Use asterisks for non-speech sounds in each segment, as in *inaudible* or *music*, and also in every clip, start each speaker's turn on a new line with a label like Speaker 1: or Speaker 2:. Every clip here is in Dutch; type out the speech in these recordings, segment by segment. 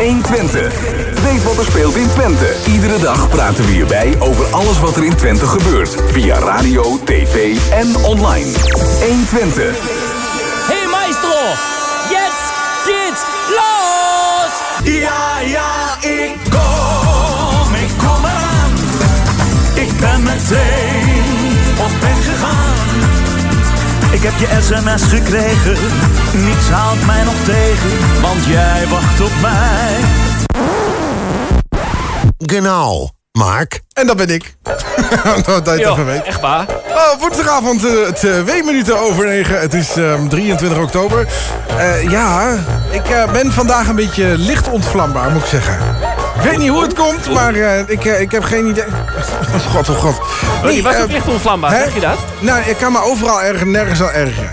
Speaker 1: 120. Weet wat er speelt in Twente. Iedere dag praten we hierbij over alles wat er in Twente gebeurt. Via radio, tv en online. 120.
Speaker 2: Hey maestro, jetzt geht's los!
Speaker 3: Ja, ja, ik kom, ik kom eraan. Ik ben meteen op weg gegaan. Ik heb je sms gekregen, niets haalt mij nog tegen, want jij wacht op mij.
Speaker 4: Genau, Mark.
Speaker 5: En dat ben ik. *laughs* dat je even weet.
Speaker 2: echt waar?
Speaker 5: Oh, woensdagavond, uh, twee minuten over negen. Het is ehm, 23 oktober. Eh, ja, ik eh, ben vandaag een beetje licht ontvlambaar, moet ik zeggen. Ik weet niet hoe het komt, maar eh, ik, eh, ik heb geen idee. *laughs* God, oh god.
Speaker 2: Oh, die was
Speaker 5: eh,
Speaker 2: ook licht onvlambaar, zeg je dat?
Speaker 5: Nou, ik kan me overal ergeren, nergens al ergeren.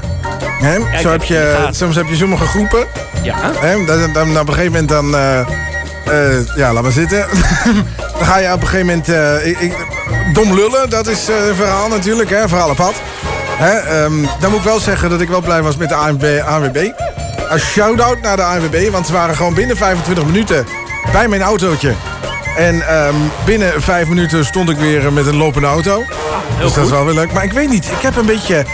Speaker 5: Hè?
Speaker 2: ik
Speaker 5: Zo
Speaker 2: heb het
Speaker 5: je, soms heb je sommige groepen.
Speaker 2: Ja.
Speaker 5: Hè? Dan, dan, op een gegeven moment dan... eh, eh, ja, laat maar zitten. *laughs* dan ga je op een gegeven moment... eh, ik, ik- dom lullen, dat is eh, een verhaal natuurlijk. Hè? Verhaal op pad. Hè? ehm, dan moet ik wel zeggen dat ik wel blij was met de ANWB. ANWB. Een shout-out naar de ANWB. Want ze waren gewoon binnen 25 minuten bij mijn autootje. En ehm, binnen vijf minuten stond ik weer met een lopende auto. dus dat is wel weer leuk. Maar ik weet niet, ik heb een beetje...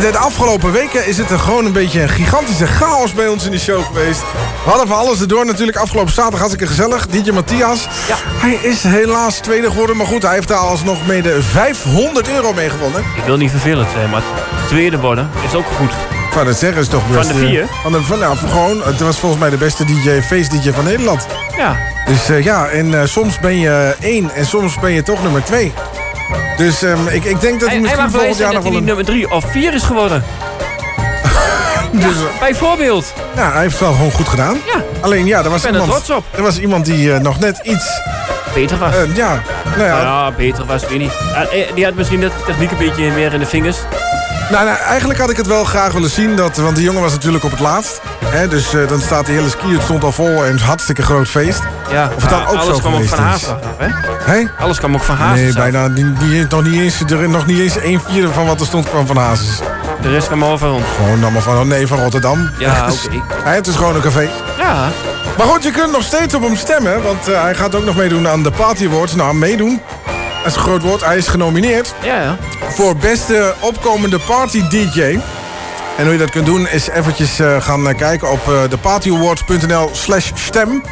Speaker 5: De afgelopen weken is het er gewoon een beetje een gigantische chaos bij ons in de show geweest. We hadden van alles erdoor natuurlijk. Afgelopen zaterdag hartstikke gezellig. DJ Matthias.
Speaker 2: Ja.
Speaker 5: Hij is helaas tweede geworden. Maar goed, hij heeft daar alsnog mede 500 euro mee gewonnen.
Speaker 2: Ik wil niet vervelend zijn, maar tweede worden is ook goed.
Speaker 5: Wou dat zeggen, is toch
Speaker 2: Van
Speaker 5: best...
Speaker 2: de
Speaker 5: eh,
Speaker 2: vier?
Speaker 5: Van de, van, nou, gewoon, het was volgens mij de beste DJ, face-dj van Nederland.
Speaker 2: Ja.
Speaker 5: Dus eh, ja, en eh, soms ben je één en soms ben je toch nummer twee. Dus ehm, ik, ik denk dat hij misschien volgend jaar nog wel
Speaker 2: hij niet
Speaker 5: een...
Speaker 2: nummer drie of vier is geworden. *laughs*
Speaker 5: Dus,
Speaker 2: Bijvoorbeeld.
Speaker 5: ja, hij heeft het wel gewoon goed gedaan.
Speaker 2: Ja.
Speaker 5: Alleen ja, er was,
Speaker 2: Ik ben er
Speaker 5: iemand,
Speaker 2: trots op.
Speaker 5: er was iemand die nog net iets...
Speaker 2: Beter was.
Speaker 5: ja, nou ja,
Speaker 2: ja, beter was, weet niet. Die had misschien de techniek een beetje meer in de vingers.
Speaker 5: Nou, nou, eigenlijk had ik het wel graag willen zien. Dat, want die jongen was natuurlijk op het laatst. Hè, dus eh, dan staat de hele ski, het stond al vol en een hartstikke groot feest.
Speaker 2: Ja,
Speaker 5: Of het dan
Speaker 2: maar
Speaker 5: ook
Speaker 2: alles kwam ook van. Haas af, hè? Alles kwam ook van Haas
Speaker 5: Nee, bijna die, die, nog, niet eens, er, nog niet eens een vierde van wat er stond kwam van Hazes.
Speaker 2: De rest kwam over ons.
Speaker 5: Gewoon allemaal van, oh nee, van Rotterdam.
Speaker 2: Ja,
Speaker 5: Dus,
Speaker 2: oké.
Speaker 5: hè, het is gewoon een café.
Speaker 2: Ja,
Speaker 5: Maar goed, je kunt nog steeds op hem stemmen. Want eh, hij gaat ook nog meedoen aan de Party Awards. Nou, meedoen. Dat is een groot woord. Hij is genomineerd
Speaker 2: ja, ja.
Speaker 5: voor beste opkomende party DJ. En hoe je dat kunt doen is eventjes eh, gaan eh, kijken op eh thepartyawards.nl slash stem.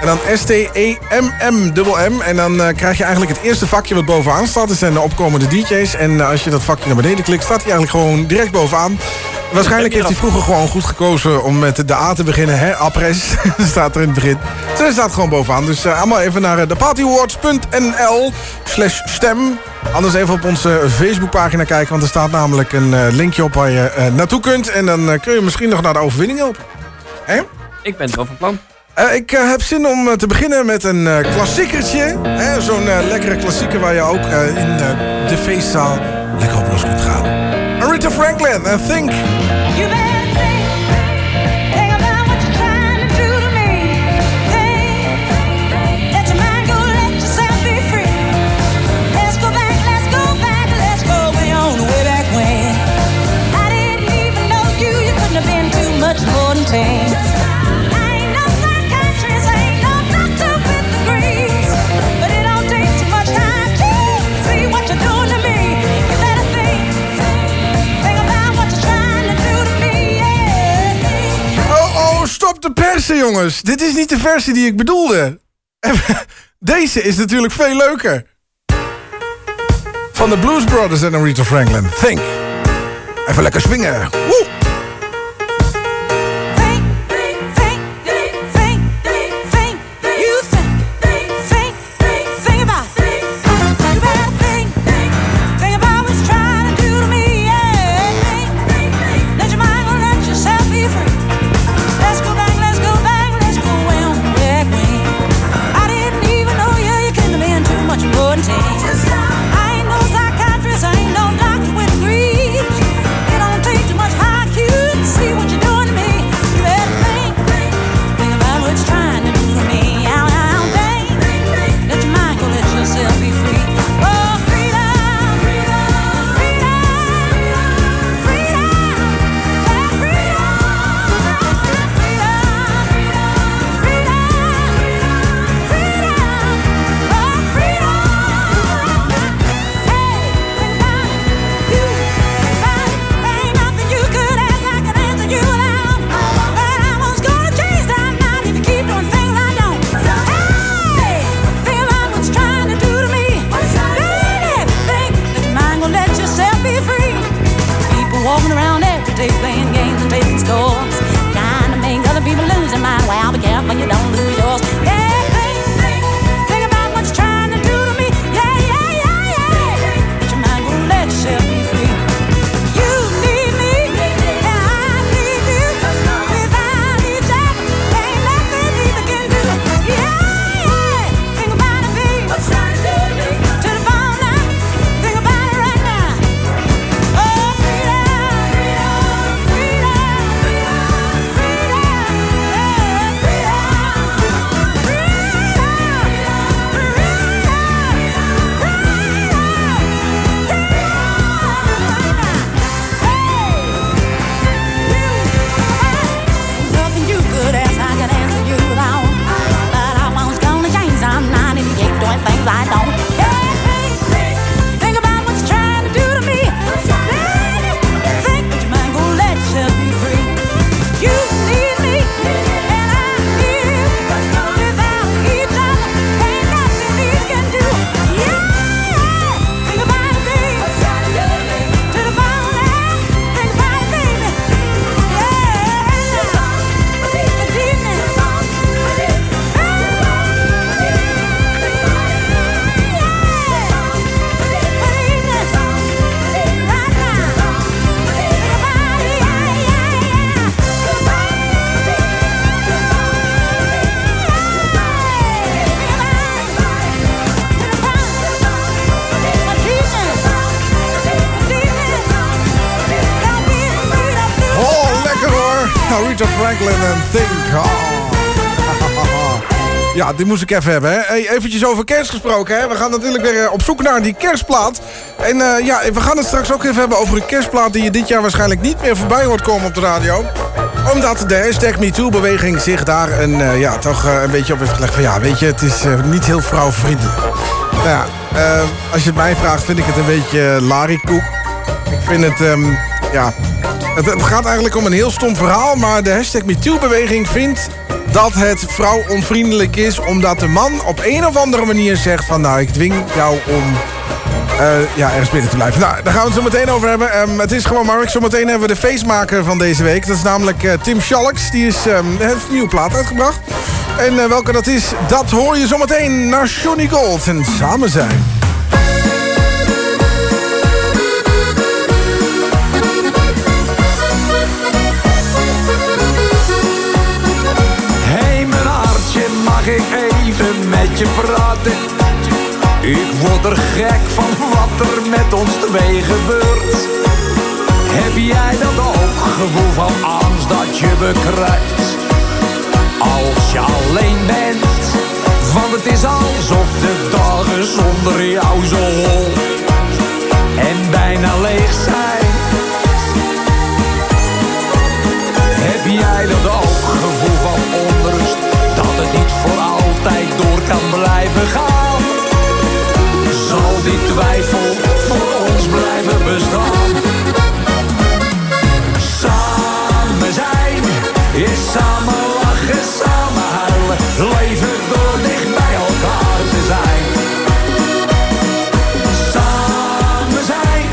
Speaker 5: En dan S-T-E-M-M-M-M. En dan eh, krijg je eigenlijk het eerste vakje wat bovenaan staat. Dat zijn de opkomende DJ's. En eh, als je dat vakje naar beneden klikt, staat hij eigenlijk gewoon direct bovenaan. Waarschijnlijk heeft hij vroeger gewoon goed gekozen om met de A te beginnen. Hè? Apres *laughs* staat er in het begin. Hij staat gewoon bovenaan. Dus eh, allemaal even naar eh, thepartyawards.nl slash stem. Anders even op onze Facebookpagina kijken. Want er staat namelijk een eh, linkje op waar je eh, naartoe kunt. En dan eh, kun je misschien nog naar de overwinning helpen. Hè?
Speaker 2: Ik ben zo van plan.
Speaker 5: Eh, ik eh, heb zin om eh, te beginnen met een eh, klassiekertje. hè, Zo'n eh, lekkere klassieker waar je ook eh, in eh, de feestzaal lekker op los kunt gaan. Aretha Franklin, I Think.
Speaker 6: You better think, think
Speaker 5: jongens. Dit is niet de versie die ik bedoelde. *laughs* Deze is natuurlijk veel leuker. Van de Blues Brothers en Aretha Franklin. Think. Even lekker swingen. Woe! Oh. *laughs* Ja, die moest ik even hebben. Hè. Eventjes over kerst gesproken. Hè. We gaan natuurlijk weer eh, op zoek naar die kerstplaat. En eh, ja, we gaan het straks ook even hebben over een kerstplaat... die je dit jaar waarschijnlijk niet meer voorbij hoort komen op de radio. Omdat de hashtag MeToo-beweging zich daar een, eh, ja, toch een beetje op heeft gelegd. Van ja, weet je, het is niet heel vrouwvriendelijk. Nou ja, als je mij vraagt, vind ik het een beetje larikoek. Ik vind het, ehm, ja... Het, gaat eigenlijk om een heel stom verhaal... maar de hashtag MeToo-beweging vindt dat het vrouwonvriendelijk is... omdat de man op een of andere manier zegt van... nou, ik dwing jou om eh, ja, ergens binnen te blijven. Nou, daar gaan we het zo meteen over hebben. Ehm, het is gewoon Mark. Zometeen hebben we de feestmaker van deze week. Dat is namelijk eh, Tim Schalks. Die is, ehm, heeft een nieuwe plaat uitgebracht. En eh, welke dat is, dat hoor je zometeen naar Johnny Gold en Samen Zijn.
Speaker 3: Je praten? Ik word er gek van wat er met ons twee gebeurt. Heb jij dat ook, gevoel van angst dat je bekruipt? Als je alleen bent, want het is alsof de dagen zonder jou zo hol en bijna leeg zijn. Heb jij dat ook, gevoel van onrust? Dat het niet voor kan blijven gaan? Zal die twijfel voor ons blijven bestaan? Samen zijn is samen lachen, samen huilen. Leven door dicht bij elkaar te zijn. Samen zijn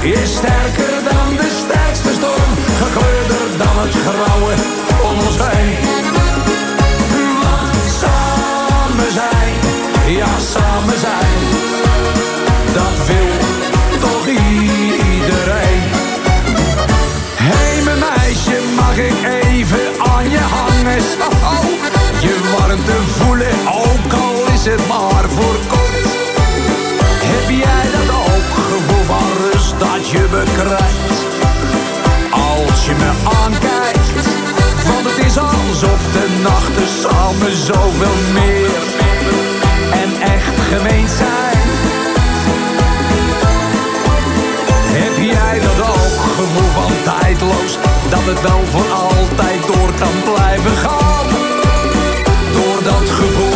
Speaker 3: is sterker dan de sterkste storm. Gekleurder dan het grauwe zijn. Dat wil toch iedereen. Hey, mijn meisje, mag ik even aan je hangen? Oh. Je warmte voelen, ook al is het maar voor kort. Heb jij dat ook, gevoel van rust dat je bekruipt? Als je me aankijkt, want het is alsof de nachten samen zoveel meer en echt gemeen zijn. Heb jij dat ook, gevoel van tijdloos, dat het wel voor altijd door kan blijven gaan? Door dat gevoel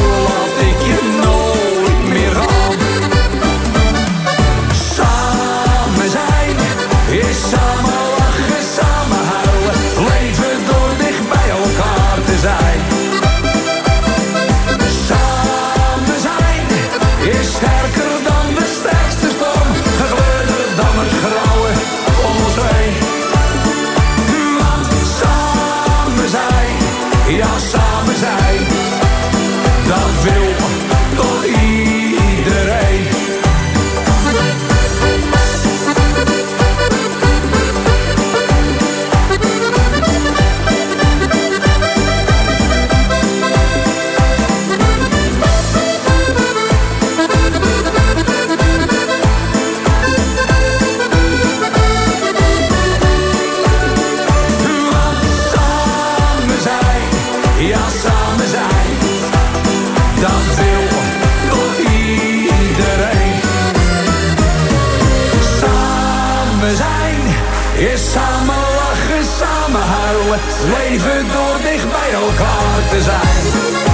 Speaker 3: leven door dicht bij elkaar te zijn.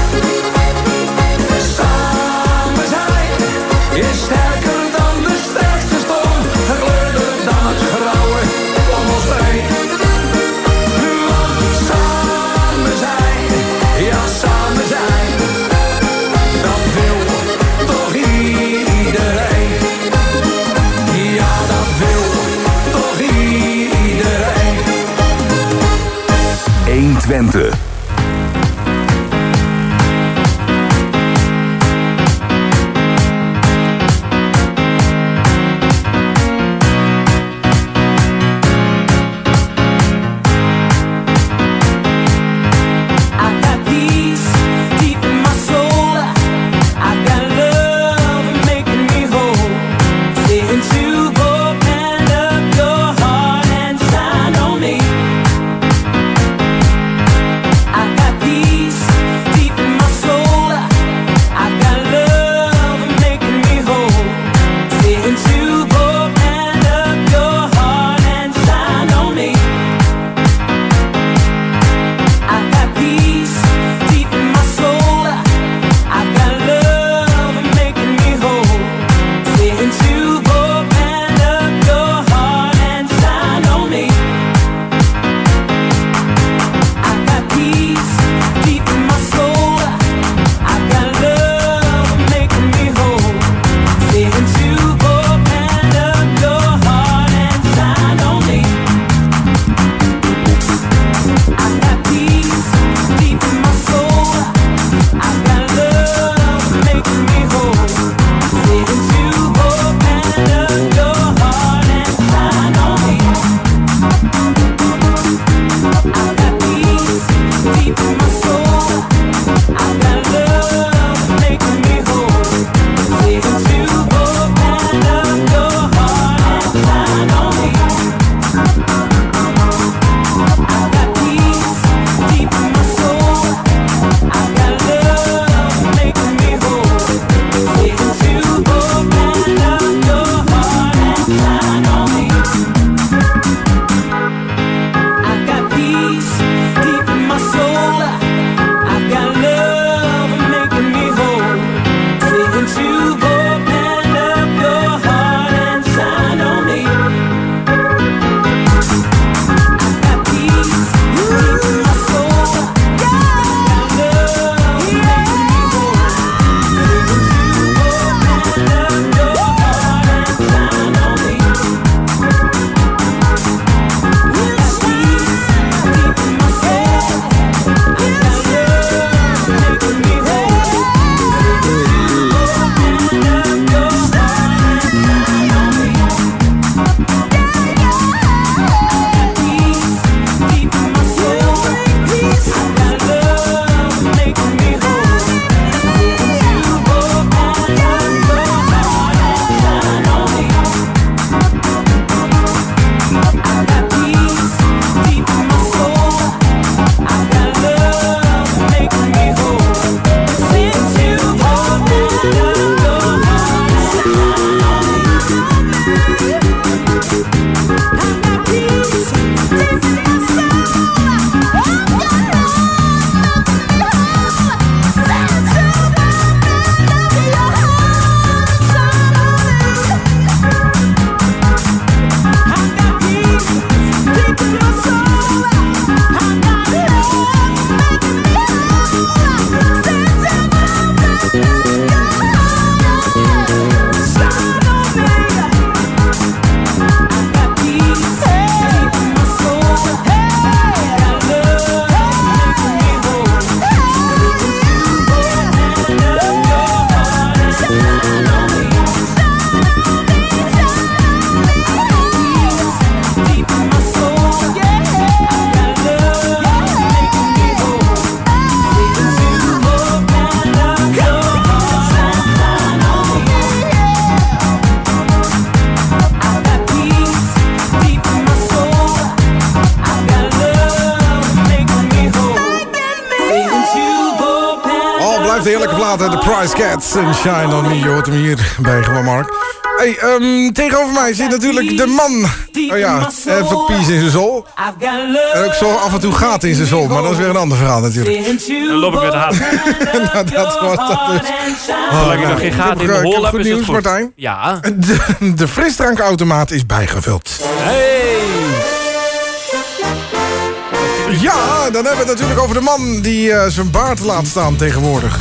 Speaker 5: Shine On Me. Je hoort hem hier bij Gewoon Mark. Hey, ehm, tegenover mij zit natuurlijk de man. Oh ja, even peace in zijn zool. En ook zo af en toe gaat in zijn zool, maar dat is weer een ander verhaal natuurlijk.
Speaker 2: Dan loop ik weer te haat. *laughs*
Speaker 5: Nou, dat was dat dus.
Speaker 2: Zolang ik nog geen gaten in
Speaker 5: heb
Speaker 2: hol heb,
Speaker 5: goed nieuws,
Speaker 2: goed.
Speaker 5: Martijn.
Speaker 2: Ja.
Speaker 5: De, de frisdrankautomaat is bijgevuld.
Speaker 2: Hey!
Speaker 5: Ja, dan hebben we het natuurlijk over de man die eh, zijn baard laat staan tegenwoordig.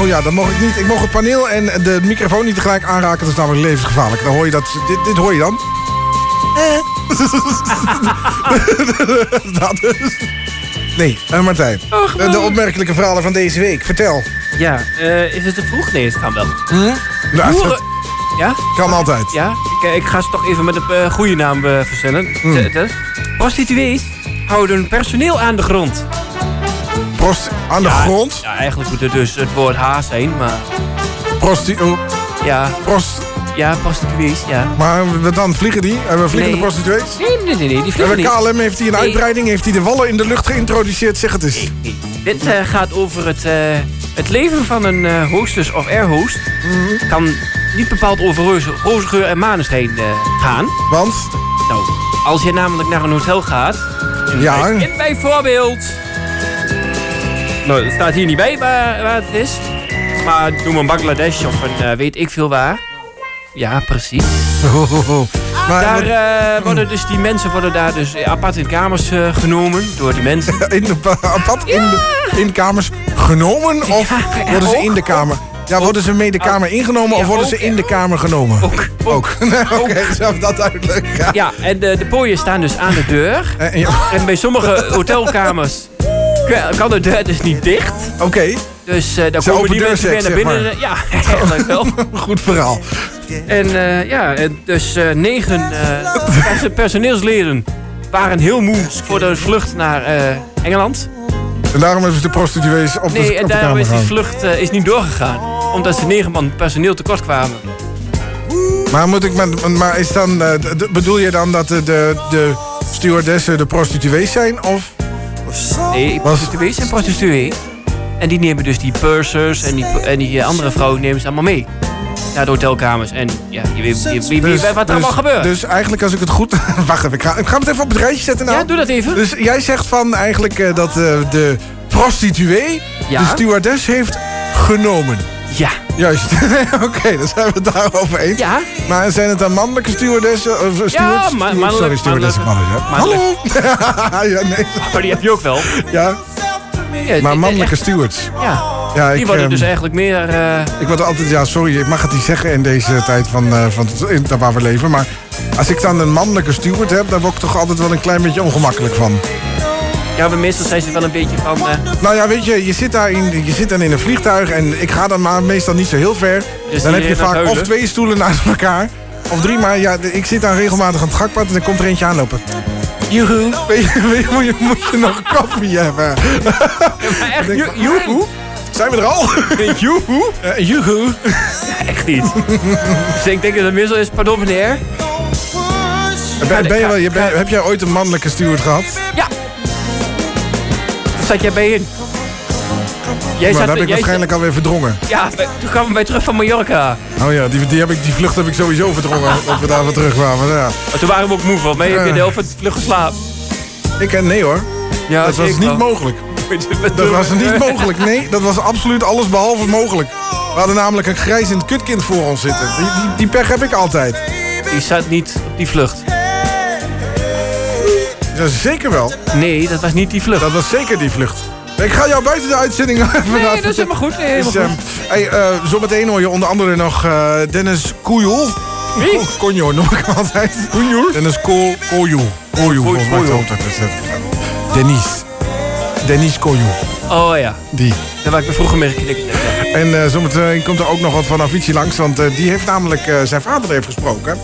Speaker 5: Oh ja, dat mag ik niet. Ik mag het paneel en de microfoon niet tegelijk aanraken. Dat is namelijk levensgevaarlijk. Dan hoor je dat. Dit, dit hoor je dan. *laughs* dat is. Nee, eh, Martijn. de, de opmerkelijke verhalen van deze week. Vertel.
Speaker 2: Ja, eh, is het te vroeg? Nee, het kan wel.
Speaker 5: Nou,
Speaker 2: Boeren...
Speaker 5: dat
Speaker 2: Ja?
Speaker 5: kan altijd.
Speaker 2: Ja? Ik, eh, ik ga ze toch even met de eh, goede naam eh, verzinnen. Zetten. Prostituees houden personeel aan de grond.
Speaker 5: Prost aan de
Speaker 2: Ja,
Speaker 5: grond.
Speaker 2: Ja, eigenlijk moet het dus het woord H zijn, maar...
Speaker 5: Prosti oh,
Speaker 2: Ja,
Speaker 5: prost
Speaker 2: ja, prostituees, ja.
Speaker 5: maar dan vliegen die? Hebben we vliegende
Speaker 2: Nee.
Speaker 5: prostituees?
Speaker 2: Nee, nee, nee, nee die vliegen
Speaker 5: we
Speaker 2: niet.
Speaker 5: KLM heeft hij een
Speaker 2: Nee.
Speaker 5: uitbreiding? Heeft hij de wallen in de lucht geïntroduceerd? Zeg het eens.
Speaker 2: Nee, nee. Dit eh, gaat over het, eh, het leven van een eh, hostess of airhost.
Speaker 5: Mhm.
Speaker 2: Kan niet bepaald over roze, roze geur en maneschijn eh, gaan.
Speaker 5: Want?
Speaker 2: Nou, als je namelijk naar een hotel gaat...
Speaker 5: Ja.
Speaker 2: bij- bijvoorbeeld... Nou, het staat hier niet bij waar, waar het is. Maar noem een Bangladesh of een eh, weet ik veel waar. Ja, precies. *laughs*
Speaker 5: Maar
Speaker 2: Daar eh, worden dus die mensen worden daar dus apart in kamers eh, genomen door die mensen. *laughs*
Speaker 5: in de, apart in, de, in kamers genomen? Of
Speaker 2: Ja,
Speaker 5: worden ze in de kamer? Ja, worden ze mee de kamer ingenomen
Speaker 2: Ja,
Speaker 5: of worden
Speaker 2: ook,
Speaker 5: ze in de kamer genomen?
Speaker 2: Ook, ook. *laughs*
Speaker 5: Oké, zo dat duidelijk. Ja.
Speaker 2: Ja, en de, de pooien staan dus aan de deur.
Speaker 5: En-
Speaker 2: bij sommige hotelkamers kan de deur dus niet dicht.
Speaker 5: Oké,
Speaker 2: Dus eh dan
Speaker 5: Zo
Speaker 2: komen die mensen weer naar
Speaker 5: zeg
Speaker 2: binnen. Ja, *laughs* eigenlijk wel. *laughs*
Speaker 5: goed verhaal.
Speaker 2: En eh, ja, en dus eh, negen eh, perso- personeelsleden waren heel moe voor de vlucht naar eh, Engeland.
Speaker 5: En daarom hebben ze de prostituees op de,
Speaker 2: Nee, en daarom is die vlucht eh, is niet doorgegaan. Omdat ze negen man personeel tekort kwamen.
Speaker 5: Maar, moet ik, met- maar is dan, eh, bedoel je dan dat de, de, de stewardessen de prostituees zijn? Of?
Speaker 2: Nee, prostituees zijn prostituees. En die nemen dus die pursers en die, en die eh, andere vrouwen nemen ze allemaal mee. Naar de hotelkamers. En ja, je weet, je, je, je weet wat er allemaal gebeurt.
Speaker 5: Dus eigenlijk als ik het goed... *laughs* Wacht even, ik ga, ik ga het even op het rijtje zetten nou.
Speaker 2: ja, doe dat even.
Speaker 5: Dus jij zegt van eigenlijk eh, dat eh, de prostituee
Speaker 2: Ja.
Speaker 5: de stewardess heeft genomen.
Speaker 2: Ja.
Speaker 5: Juist. *laughs* Oké, dan zijn we het daarover eens.
Speaker 2: Ja.
Speaker 5: Maar zijn het dan mannelijke stewardessen? Of stewards?
Speaker 2: ma-
Speaker 5: Stewards?
Speaker 2: mannelijk-
Speaker 5: Sorry, stewardessen,
Speaker 2: mannelijk-
Speaker 5: Hallo! *laughs* ja, nee.
Speaker 2: Maar die heb je ook wel.
Speaker 5: Ja,
Speaker 2: Ja,
Speaker 5: maar
Speaker 2: die-
Speaker 5: mannelijke
Speaker 2: echt,
Speaker 5: stewards.
Speaker 2: Ja.
Speaker 5: Ja,
Speaker 2: Die
Speaker 5: ik,
Speaker 2: worden
Speaker 5: ehm,
Speaker 2: dus eigenlijk meer... eh,
Speaker 5: ik word altijd, ja, sorry, ik mag het niet zeggen in deze tijd van, eh, van waar we leven. Maar als ik dan een mannelijke steward heb, dan word ik toch altijd wel een klein beetje ongemakkelijk van.
Speaker 2: Ja, maar meestal zijn ze wel een beetje van... eh,
Speaker 5: Nou ja, weet je, je zit, daar in, je zit dan in een vliegtuig en ik ga dan maar meestal niet zo heel ver.
Speaker 2: Dus
Speaker 5: dan heb je vaak of twee stoelen naast elkaar, of drie. Maar ja, ik zit dan regelmatig aan het gakpad en dan komt er eentje aanlopen. Joehoe. Weet je, moet, je, moet je nog koffie hebben?
Speaker 2: maar echt,
Speaker 5: denk
Speaker 2: joehoe.
Speaker 5: Zijn we er al?
Speaker 2: Joehoe?
Speaker 5: Uh, joehoe.
Speaker 2: Echt niet. dus ik denk dat het meestal is, pardon meneer.
Speaker 5: Ben, ben je wel, je, ben- heb jij ooit een mannelijke steward gehad?
Speaker 2: Ja. Daar zat jij bij in. Jij
Speaker 5: Maar dat heb ik waarschijnlijk alweer verdrongen.
Speaker 2: Ja, toen kwamen wij terug van Mallorca.
Speaker 5: Oh ja, die, die, heb ik, die vlucht heb ik sowieso verdrongen. dat we daarvan terugkwamen. Ja.
Speaker 2: Maar toen waren we ook moe van. Maar je hebt je de helft van de vlucht geslapen.
Speaker 5: Ik, nee hoor,
Speaker 2: Ja,
Speaker 5: dat was niet
Speaker 2: wel.
Speaker 5: mogelijk. *laughs* Dat was niet mogelijk. Nee, dat was absoluut alles behalve mogelijk. We hadden namelijk een grijzend kutkind voor ons zitten. Die, die, die pech heb ik altijd.
Speaker 2: Die zat niet op die vlucht.
Speaker 5: Ja, zeker wel.
Speaker 2: Nee, dat was niet die vlucht.
Speaker 5: Dat was zeker die vlucht. Ik ga jou buiten de uitzending even
Speaker 2: Nee,
Speaker 5: laten
Speaker 2: dat is helemaal goed. Nee, helemaal
Speaker 5: Dus,
Speaker 2: goed.
Speaker 5: ehm, hey, eh, zometeen hoor je onder andere nog eh, Dennis Koejel.
Speaker 2: Wie?
Speaker 5: Ko- Konjo noem ik hem altijd. Koejel? Dennis Ko- Koejel. Koejel, volgens mij
Speaker 2: Koejel.
Speaker 5: zo dat is het. Dennis. Dennis Koejel.
Speaker 2: Oh ja,
Speaker 5: Die.
Speaker 2: daar waar ik me vroeger mee geknikt heb.
Speaker 5: En eh, zometeen komt er ook nog wat van Avicii langs. Want eh, die heeft namelijk eh, zijn vader heeft gesproken.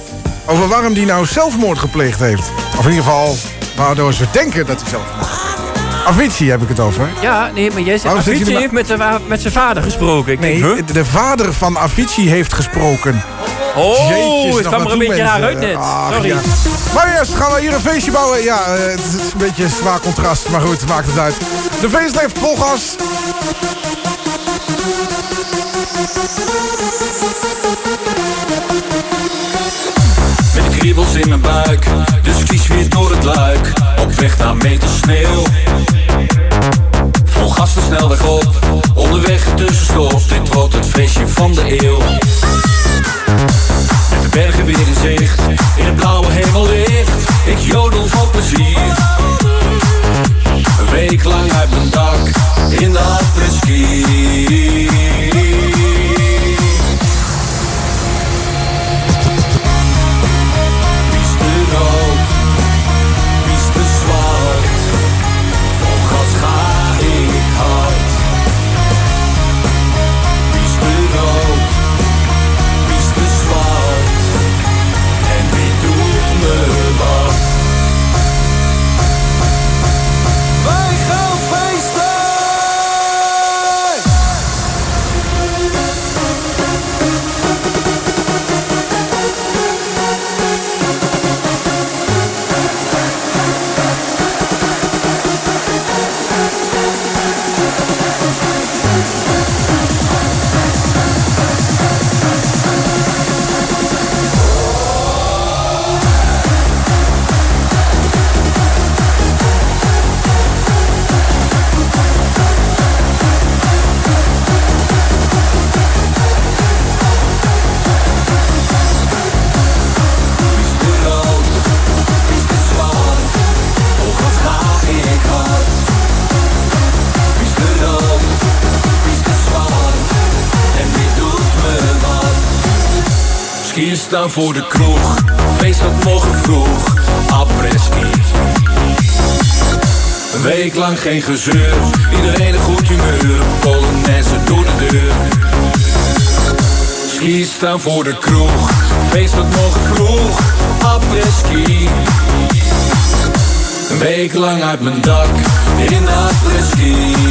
Speaker 5: Over waarom die nou zelfmoord gepleegd heeft. Of in ieder geval, waardoor ze denken dat hij gepleegd heeft. Avicii heb ik het over.
Speaker 2: Ja, nee, maar jij zegt Avicii heeft met zijn, met zijn vader gesproken. Ik
Speaker 5: Nee,
Speaker 2: denk, huh?
Speaker 5: de vader van Avicii heeft gesproken.
Speaker 2: Oh,
Speaker 5: Jeetjes,
Speaker 2: het kwam er een beetje raar uit net. Sorry.
Speaker 5: ja. Maar eerst gaan we hier een feestje bouwen. Ja, eh, het is een beetje een zwaar contrast, maar goed, maakt het uit. De facelift vol gas.
Speaker 7: Kriebels in mijn buik, dus kies weer door het luik. Op weg naar meter sneeuw. Vol gas de snelweg op, onderweg een tussenstop. Dit wordt het feestje van de eeuw. Met de bergen weer in zicht, in het blauwe hemellicht. Ik jodel van plezier. Een week lang uit mijn dak, in de apres-ski. Voor de kroeg, feest dat morgen vroeg. Après-ski. Een week lang geen gezeur, iedereen een goed humeur. Polonaise door de deur. Ski staan voor de kroeg, feest dat morgen vroeg, après-ski. Een week lang uit mijn dak, in de après-ski.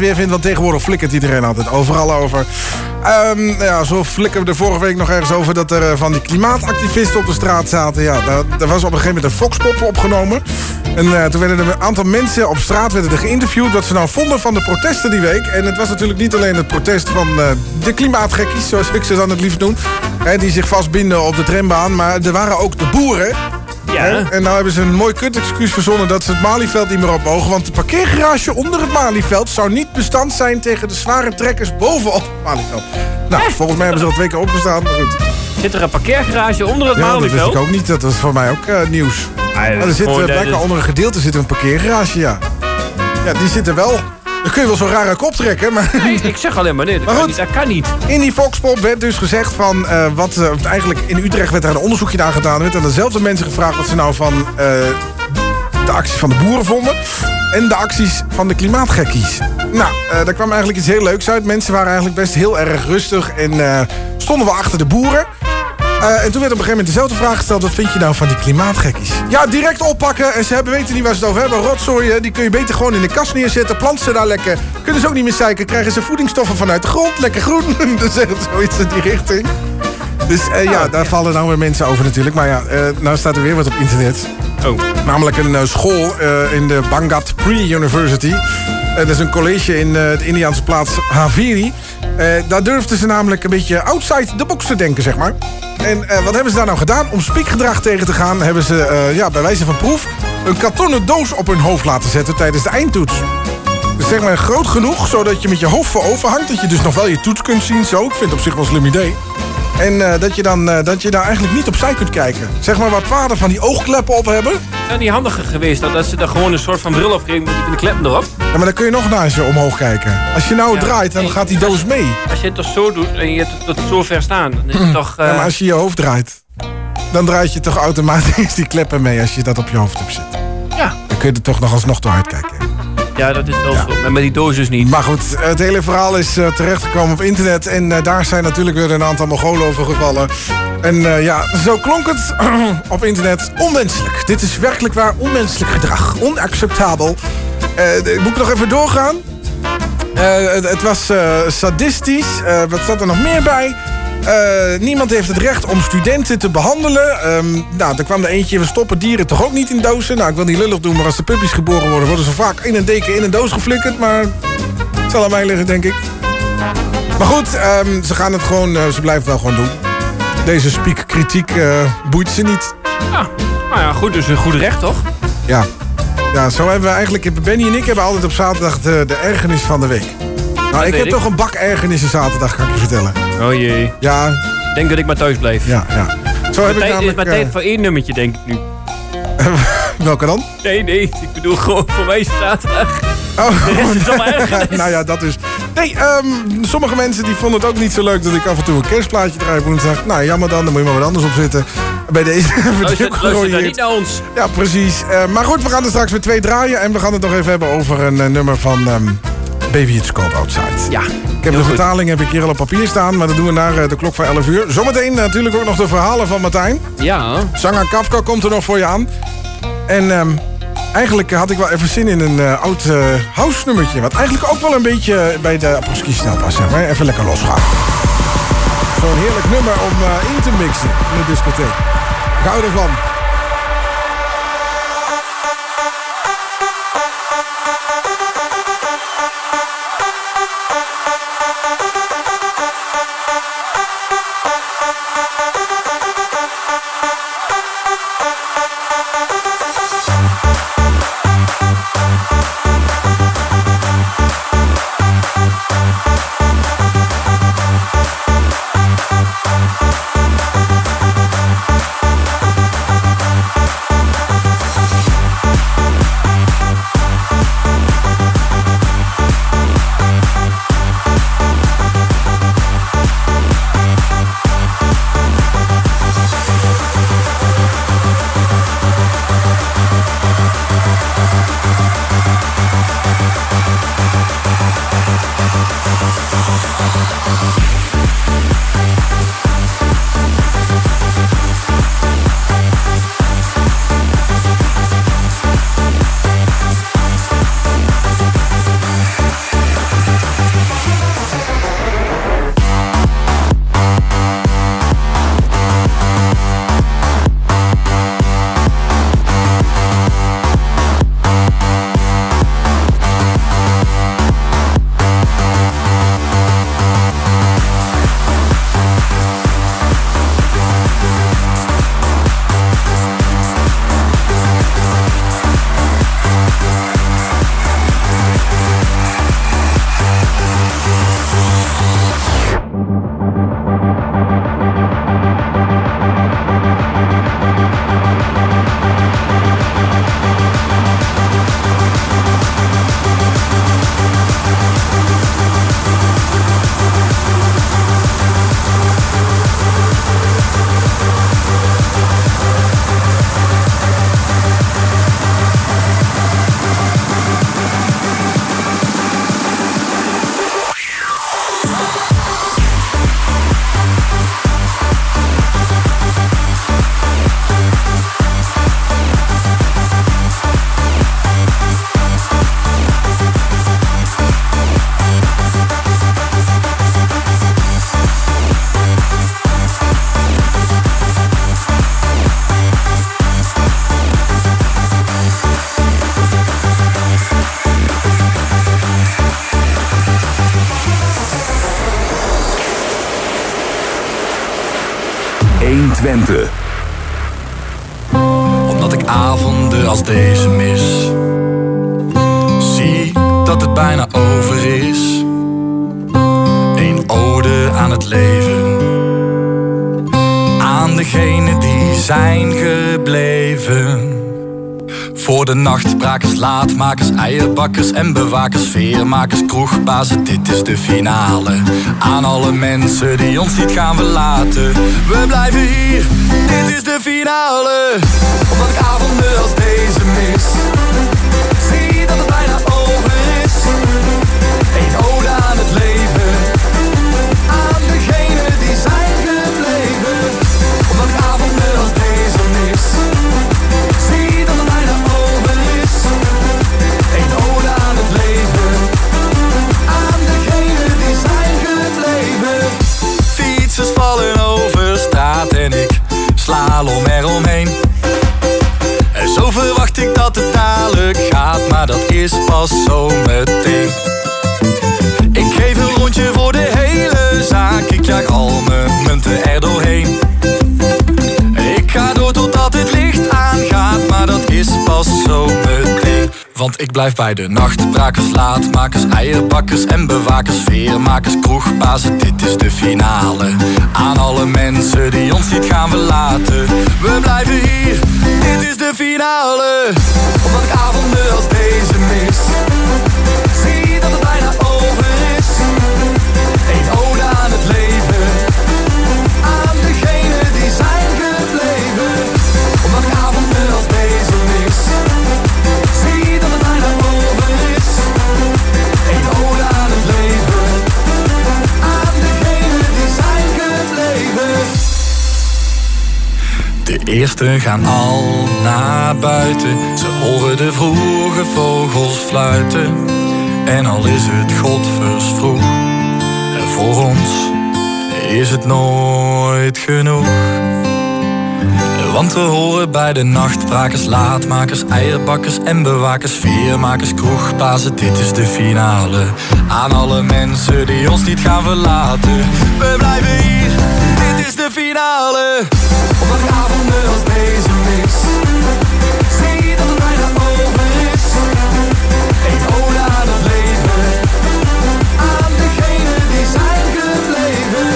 Speaker 5: Weer vindt. Want tegenwoordig flikkert iedereen altijd overal over. Ehm, ja, zo flikkerde we vorige week nog ergens over... dat er eh, van die klimaatactivisten op de straat zaten. Ja, daar, was op een gegeven moment een Foxpop opgenomen. En eh, toen werden er een aantal mensen op straat werden er geïnterviewd... wat ze nou vonden van de protesten die week. En het was natuurlijk niet alleen het protest van eh, de klimaatgekkies... zoals ik ze dan het liefst noem... Hè, die zich vastbinden op de trambaan. Maar er waren ook de boeren...
Speaker 2: Ja.
Speaker 5: En nou hebben ze een mooi kut-excuus verzonnen dat ze het Malieveld niet meer op mogen. Want de parkeergarage onder het Malieveld zou niet bestand zijn tegen de zware trekkers bovenop het Malieveld. Nou, volgens mij hebben ze al twee keer opgestaan, maar goed.
Speaker 2: Zit er een parkeergarage onder het
Speaker 5: Ja, dat wist
Speaker 2: Malieveld?
Speaker 5: ik ook niet. Dat was voor mij ook eh, nieuws.
Speaker 2: Ah,
Speaker 5: Maar er zit blijkbaar
Speaker 2: is-
Speaker 5: onder een gedeelte zit een parkeergarage, ja. Ja, die zitten wel. Dan kun je wel zo'n rare kop trekken, maar...
Speaker 2: Nee, ik zeg alleen maar nee, dat,
Speaker 5: Maar
Speaker 2: kan
Speaker 5: goed.
Speaker 2: niet, dat kan niet.
Speaker 5: In die Foxpop werd dus gezegd van eh, wat eh, eigenlijk in Utrecht werd er een onderzoekje naar gedaan. Er werd aan dezelfde mensen gevraagd wat ze nou van eh, de acties van de boeren vonden. En de acties van de klimaatgekkies. Nou, daar kwam eigenlijk iets heel leuks uit. Mensen waren eigenlijk best heel erg rustig en stonden wel achter de boeren. Eh, en toen werd op een gegeven moment dezelfde vraag gesteld. Wat vind je nou van die klimaatgekkies? Ja, direct oppakken. En ze hebben, weten niet waar ze het over hebben. Rotzooi, hè, die kun je beter gewoon in de kast neerzetten. Plant ze daar lekker. Kunnen ze ook niet meer zeiken. Krijgen ze voedingsstoffen vanuit de grond. Lekker groen. Dan zeggen ze zoiets in die richting. Dus eh, ja, daar vallen nou weer mensen over natuurlijk. Maar ja, eh, nou staat er weer wat op internet.
Speaker 2: Oh.
Speaker 5: Namelijk een school in de Bangat Pre-University. Dat is een college in de Indiaanse plaats Haveri. Eh, daar durfden ze namelijk een beetje outside the box te denken, zeg maar. En eh, wat hebben ze daar nou gedaan? Om spiekgedrag tegen te gaan... hebben ze eh, ja, bij wijze van proef... een kartonnen doos op hun hoofd laten zetten tijdens de eindtoets. Dus zeg maar groot genoeg, zodat je met je hoofd voorover hangt. Dat je dus nog wel je toets kunt zien. Zo, ik vind het op zich wel een slim idee. En eh, dat, je dan, eh, dat je daar eigenlijk niet opzij kunt kijken. Zeg maar wat vader van die oogkleppen op hebben.
Speaker 2: Zou niet handiger geweest dat, dat ze er gewoon een soort van bril op kregen met de kleppen erop?
Speaker 5: Ja, maar dan kun je nog naast je omhoog kijken. Als je nou
Speaker 2: Ja.
Speaker 5: draait, dan
Speaker 2: Nee,
Speaker 5: gaat die doos mee.
Speaker 2: Als je het toch zo doet en je hebt het tot zo ver staan, dan is het toch... eh,
Speaker 5: Ja, maar als je je hoofd draait, dan draait je toch automatisch die kleppen mee als je dat op je hoofd hebt zitten.
Speaker 2: ja.
Speaker 5: Dan kun je er toch nog alsnog door uitkijken.
Speaker 2: Ja, dat is wel zo. Maar met die doos dus niet.
Speaker 5: Maar goed, het hele verhaal is eh, terechtgekomen op internet. En eh, daar zijn natuurlijk weer een aantal Mongolen over gevallen. En eh, ja, zo klonk het *clears throat* op internet. Onwenselijk. Dit is werkelijk waar onmenselijk gedrag. Onacceptabel. Moet ik nog even doorgaan? Het, het was sadistisch. Wat staat er nog meer bij? Eh, niemand heeft het recht om studenten te behandelen. Ehm, nou, er kwam er eentje, we stoppen dieren toch ook niet in dozen. Nou, ik wil niet lullig doen, maar als de puppies geboren worden... worden ze vaak in een deken in een doos geflikkerd. Maar het zal aan mij liggen, denk ik. Maar goed, ehm, ze gaan het gewoon, eh, ze blijven het wel gewoon doen. Deze spiekkritiek eh boeit ze niet.
Speaker 2: Ja. Nou ja, goed, dus een goed recht, toch?
Speaker 5: Ja. ja, zo hebben we eigenlijk... Benny en ik hebben altijd op zaterdag de, de ergernis van de week. Nou, ik heb
Speaker 2: ik.
Speaker 5: toch een bak ergernissen zaterdag, kan ik je vertellen.
Speaker 2: Oh jee.
Speaker 5: Ja,
Speaker 2: Denk dat ik maar thuis blijf.
Speaker 5: ja, ja. Zo heb ik
Speaker 2: Tijd, is
Speaker 5: namelijk...
Speaker 2: maar tijd voor één nummertje, denk ik nu. *laughs*
Speaker 5: welke dan?
Speaker 2: Nee, nee, ik bedoel gewoon voor mij is het zaterdag.
Speaker 5: Oh, *laughs*
Speaker 2: De rest is *laughs* allemaal ergernis.
Speaker 5: nou ja, dat dus. Nee, ehm, sommige mensen die vonden het ook niet zo leuk dat ik af en toe een kerstplaatje draai op woensdag. Nou, jammer dan, dan moet je maar wat anders op zitten. Bij deze hebben we
Speaker 2: Luister,
Speaker 5: dit ook
Speaker 2: luister dan
Speaker 5: gerooieerd.
Speaker 2: niet naar ons.
Speaker 5: Ja, precies. Eh, maar goed, we gaan er straks weer twee draaien. En we gaan het nog even hebben over een eh, nummer van ehm, Baby It's Cold Outside.
Speaker 2: Ja,
Speaker 5: Ik heb de
Speaker 2: goed.
Speaker 5: vertaling heb ik hier al op papier staan. Maar dat doen we na eh, de klok van 11 uur. Zometeen natuurlijk ook nog de verhalen van Martijn.
Speaker 2: Ja,
Speaker 5: Zanger Kafka komt er nog voor je aan. En ehm, eigenlijk had ik wel even zin in een eh, oud eh, house nummertje. Wat eigenlijk ook wel een beetje bij de Apostolski snel past. zeg Maar even lekker losgaan. Zo'n heerlijk nummer om in te mixen in de discotheek. Ik hou ervan.
Speaker 3: Eierbakkers en bewakers, veermakers, kroegbazen, dit is de finale. Aan alle mensen die ons niet gaan verlaten, we blijven hier, dit is de finale. Omdat ik avonden het dadelijk gaat, maar dat is pas zo meteen. Ik geef een rondje voor de hele zaak, ik jaag al mijn munten er doorheen. Ik ga door totdat het licht aangaat, maar dat is pas zo meteen. Want ik blijf bij de nachtbrakers, laatmakers, eierbakkers en bewakers, veermakers, kroegbazen, dit is de finale. Aan alle mensen die ons niet gaan verlaten, we blijven hier, dit is de finale. Omdat ik avonden als deze mis, De eersten gaan al naar buiten, ze horen de vroege vogels fluiten. En al is het godversvroeg, en voor ons is het nooit genoeg. Want we horen bij de nachtbrakers, laatmakers, eierbakkers en bewakers, veermakers, kroegbazen, dit is de finale. Aan alle mensen die ons niet gaan verlaten, we blijven hier, dit is de finale. Omdat ik avonden als deze mis, zie dat het bijna over is. Een ode aan het leven, aan degenen die zijn gebleven.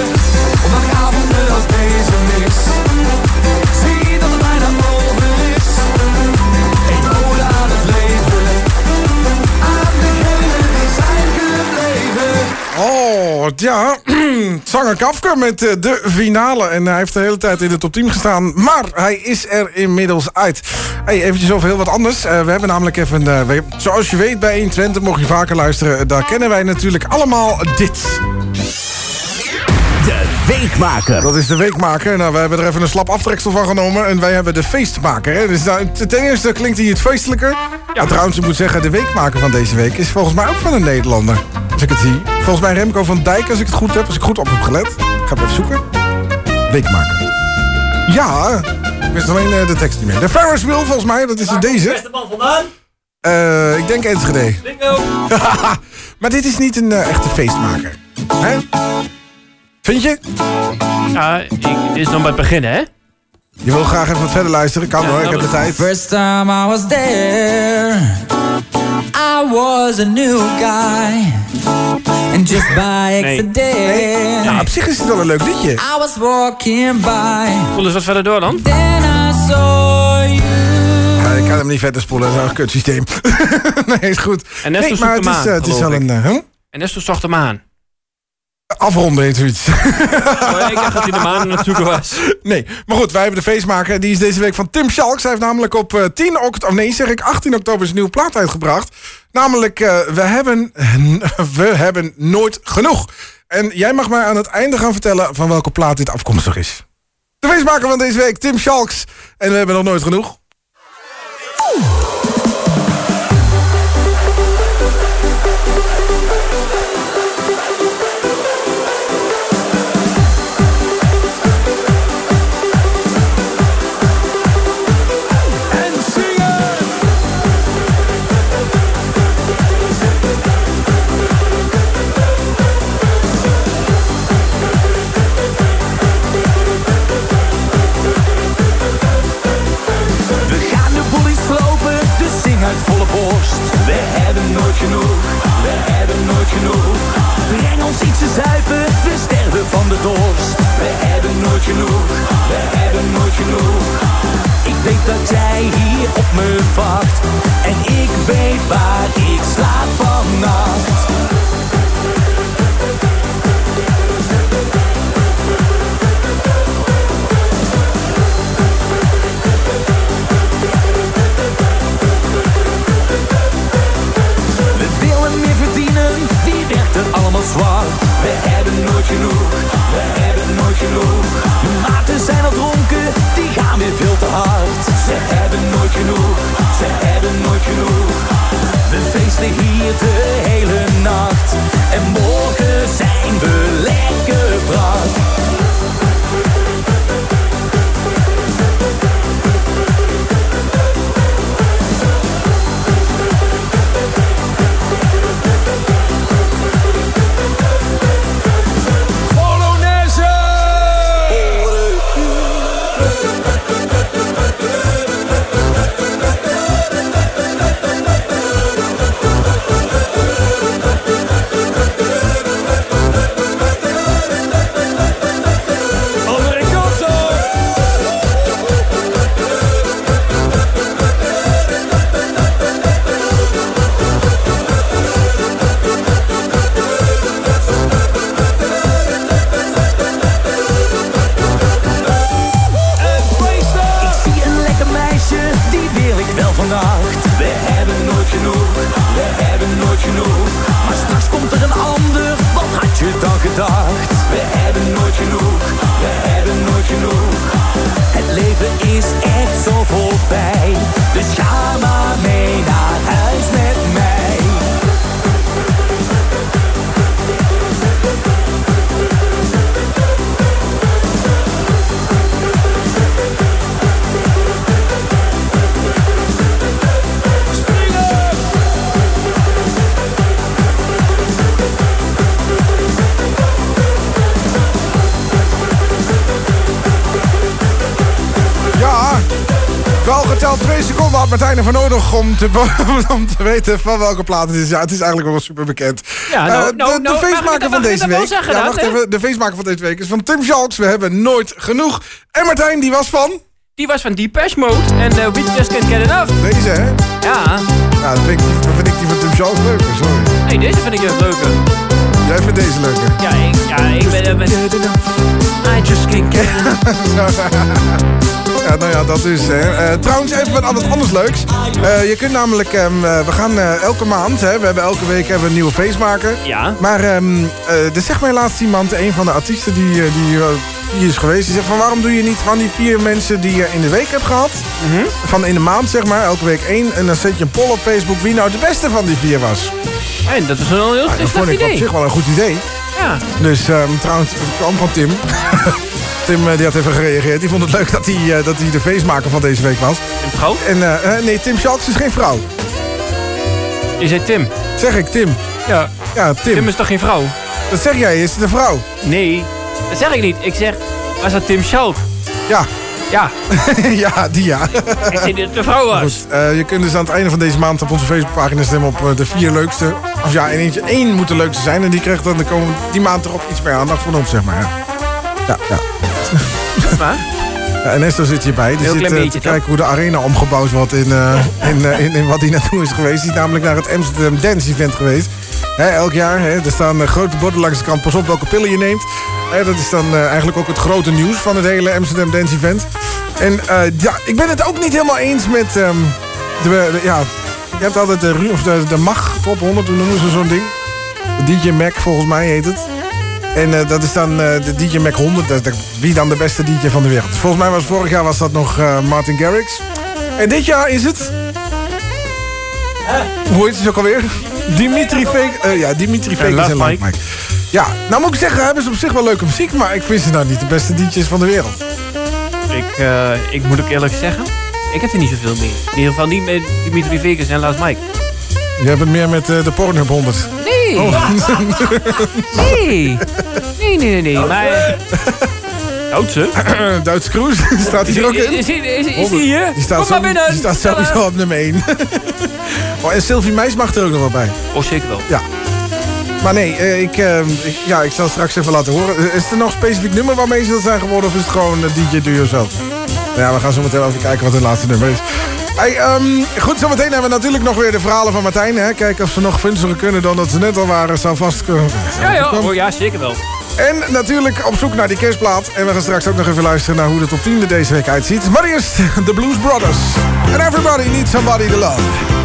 Speaker 3: Omdat ik avonden als deze mis. Zie dat het bijna over is. Een ode aan het leven. Aan degenen die zijn gebleven.
Speaker 5: Oh, ja. Zanger Kafka met eh, de finale. En hij heeft de hele tijd in de top 10 gestaan. Maar hij is er inmiddels uit. Hey, eventjes over heel wat anders. Eh, we hebben namelijk even... we- zoals je weet bij 120, mocht je vaker luisteren... daar kennen wij natuurlijk allemaal dit.
Speaker 8: Weekmaker.
Speaker 5: Dat is de weekmaker. Nou, we hebben er even een slap aftreksel van genomen. En wij hebben de feestmaker. Hè? Dus nou, ten eerste klinkt hij het feestelijker. Ja. trouwens, ik moet zeggen, de weekmaker van deze week... is volgens mij ook van een Nederlander. Als ik het zie. Volgens mij Remco van Dijk, als ik het goed heb. Als ik goed op heb gelet. Ik ga hem even zoeken. Weekmaker. Ja, ik wist alleen eh, de tekst niet meer. De Ferris Wheel, volgens mij, dat is er deze.
Speaker 2: Beste man vandaan?
Speaker 5: Eh, ik denk Enschede.
Speaker 2: Bingo. *laughs*
Speaker 5: maar dit is niet een eh, echte feestmaker. Hè? Vind je?
Speaker 2: Ja, ik, dit is nog bij het begin, hè?
Speaker 5: Je wil graag even wat verder luisteren. Kan
Speaker 2: Ja,
Speaker 5: hoor, ik heb de tijd.
Speaker 9: First time I was there, I was a new guy. And just by accident,
Speaker 5: Ja, op zich is het wel een leuk liedje.
Speaker 9: I was walking by.
Speaker 2: Voel eens wat verder door dan.
Speaker 9: Then I saw you.
Speaker 5: Ja, ik kan hem niet verder spoelen, dat is een kutsysteem. *laughs* nee, is goed.
Speaker 2: En net
Speaker 5: nee,
Speaker 2: zo
Speaker 5: maar het
Speaker 2: zoek
Speaker 5: is,
Speaker 2: hem
Speaker 5: eh,
Speaker 2: aan,
Speaker 5: het is
Speaker 2: geloof
Speaker 5: wel
Speaker 2: ik.
Speaker 5: een... eh, huh?
Speaker 2: En Nestor zocht hem aan.
Speaker 5: Afronden heet zoiets. *laughs*
Speaker 2: Oh, ik dacht dat hij de maan aan het zoeken was.
Speaker 5: nee, maar goed, wij hebben de feestmaker. Die is deze week van Tim Schalks. Hij heeft namelijk op eh, 10 oktober, nee zeg ik, 18 oktober zijn nieuwe plaat uitgebracht. Namelijk, eh, we, hebben, *laughs* we hebben nooit genoeg. En jij mag mij aan het einde gaan vertellen van welke plaat dit afkomstig is. De feestmaker van deze week, Tim Schalks. En we hebben nog nooit genoeg.
Speaker 3: genoeg. Breng ons iets te zuipen, we sterven van de dorst. We hebben nooit genoeg, we hebben nooit genoeg. Ik weet dat jij hier op me wacht. En ik weet waar ik slaap vannacht. Er allemaal zwart? We hebben nooit genoeg, we hebben nooit genoeg. De maten zijn al dronken, die gaan weer veel te hard. Ze hebben nooit genoeg, ze hebben nooit genoeg. We feesten hier de hele nacht. En morgen zijn
Speaker 5: om te, *laughs* om te weten van welke plaat het is. Ja, het is eigenlijk wel super bekend.
Speaker 2: Ja, nou,
Speaker 5: Eh, de,
Speaker 2: nou,
Speaker 5: de
Speaker 2: nou, mag ik
Speaker 5: feestmaker van deze week.
Speaker 2: zeggen
Speaker 5: ja, wacht even. De feestmaker van deze week is van Tim Schalks. We hebben nooit genoeg. En Martijn, die was van
Speaker 2: Die was van Depeche Mode en uh, We Just Can't Get Enough.
Speaker 5: deze, hè?
Speaker 2: Ja,
Speaker 5: Ja, dat vind ik, dat vind ik die van Tim Schalks leuker, sorry.
Speaker 2: nee, deze vind ik echt leuker.
Speaker 5: Jij vindt deze leuker.
Speaker 2: Ja, ik, ja, ik ben... ben I just can't get enough. *laughs* *laughs*
Speaker 5: Ja, nou ja, dat dus. Hè. Eh, trouwens, even wat wat anders leuks. Eh, je kunt namelijk, ehm, eh, we gaan elke maand, hè, we hebben elke week hebben we een nieuwe feestmaker.
Speaker 2: Ja.
Speaker 5: Maar eh, er zegt mij laatst iemand, een van de artiesten die, die, die is geweest, die zegt van waarom doe je niet van die vier mensen die je in de week hebt gehad, van in de maand zeg maar, elke week één, en dan zet je een poll op Facebook wie nou de beste van die vier was.
Speaker 2: En dat is wel een heel
Speaker 5: Nou, dat
Speaker 2: slecht
Speaker 5: vond ik op
Speaker 2: idee.
Speaker 5: zich wel een goed idee.
Speaker 2: Ja.
Speaker 5: Dus ehm, trouwens, het kwam van Tim. *laughs* Tim eh, die had even gereageerd. Die vond het leuk dat hij, eh, dat hij de feestmaker van deze week was.
Speaker 2: Een vrouw?
Speaker 5: En eh, nee, Tim Schalks is geen vrouw.
Speaker 2: Je zei Tim.
Speaker 5: Zeg ik, Tim.
Speaker 2: Ja.
Speaker 5: Ja, Tim.
Speaker 2: Tim is toch geen vrouw?
Speaker 5: Dat zeg jij, is het een vrouw?
Speaker 2: Nee, dat zeg ik niet. Ik zeg, was dat Tim Schalk?
Speaker 5: Ja.
Speaker 2: Ja, *laughs*
Speaker 5: ja, die ja.
Speaker 2: ik zei dat het een vrouw was.
Speaker 5: Goed, je kunt dus aan het einde van deze maand op onze Facebookpagina stemmen op de vier leukste. Of ja, in eentje één moet de leukste zijn. En die krijgt dan de komende die maand erop iets meer aandacht van ons, zeg maar. Ja, ja. *laughs* Ja, en Esther zit hierbij. Die
Speaker 2: Heel
Speaker 5: zit eh, te
Speaker 2: toch?
Speaker 5: kijken hoe de arena omgebouwd wordt in, eh, in, eh, in, in wat hij naartoe is geweest. Die is namelijk naar het Amsterdam Dance Event geweest. Elk jaar. Er staan grote borden langs de kant. Pas op welke pillen je neemt. Dat is dan eigenlijk ook het grote nieuws van het hele Amsterdam Dance Event. En ja, ik ben het ook niet helemaal eens met... ehm, de, de- ja, je hebt altijd de, Ru- of de, de MAG Top 100, hoe noemen ze zo'n ding? DJ Mac, volgens mij heet het. En eh, dat is dan eh, de DJ Mac 100. Dat wie dan de beste DJ van de wereld. Volgens mij was vorig jaar was dat nog eh, Martin Garrix. En dit jaar is het... Hoe heet het ook alweer? Dimitri Vegas. ja, Dimitri Vegas
Speaker 2: Last
Speaker 5: en
Speaker 2: Mike.
Speaker 5: Ja, nou moet ik zeggen, hebben ze op zich wel leuke muziek. Maar ik vind ze nou niet de beste DJ's van de wereld.
Speaker 2: ik, ik moet ook eerlijk zeggen, ik heb er niet zoveel mee. In ieder geval niet met Dimitri Vegas en Last Mike.
Speaker 5: Je hebt het meer met eh, de Pornhub 100. *laughs*
Speaker 2: Nee. nee. Nee, nee, nee, nee. Maar... Duitse? *clears throat*
Speaker 5: Duitse Cruise, *laughs* staat hij er ook in?
Speaker 2: Is, is, is, is die hier?
Speaker 5: Die staat,
Speaker 2: Kom
Speaker 5: zo-
Speaker 2: maar binnen.
Speaker 5: die staat sowieso op nummer 1. *laughs* oh, en Sylvie Meis mag er ook nog wel bij.
Speaker 2: Oh, zeker wel.
Speaker 5: Ja. Maar nee, eh, ik, eh, ik, ja, ik zal het straks even laten horen. Is er nog een specifiek nummer waarmee ze dat zijn geworden? Of is het gewoon DJ Do Yourself? Nou ja, we gaan zo meteen even kijken wat het laatste nummer is. Hey, ehm, goed, zometeen hebben we natuurlijk nog weer de verhalen van Martijn. Hè? Kijken of ze nog gunstiger kunnen dan dat ze net al waren. Zou vast kunnen.
Speaker 2: Ja, ja, oh, ja, zeker wel.
Speaker 5: En natuurlijk op zoek naar die kerstplaat. En we gaan straks ook nog even luisteren naar hoe de top 10 er deze week uitziet. Maar eerst de Blues Brothers. And everybody needs somebody to love.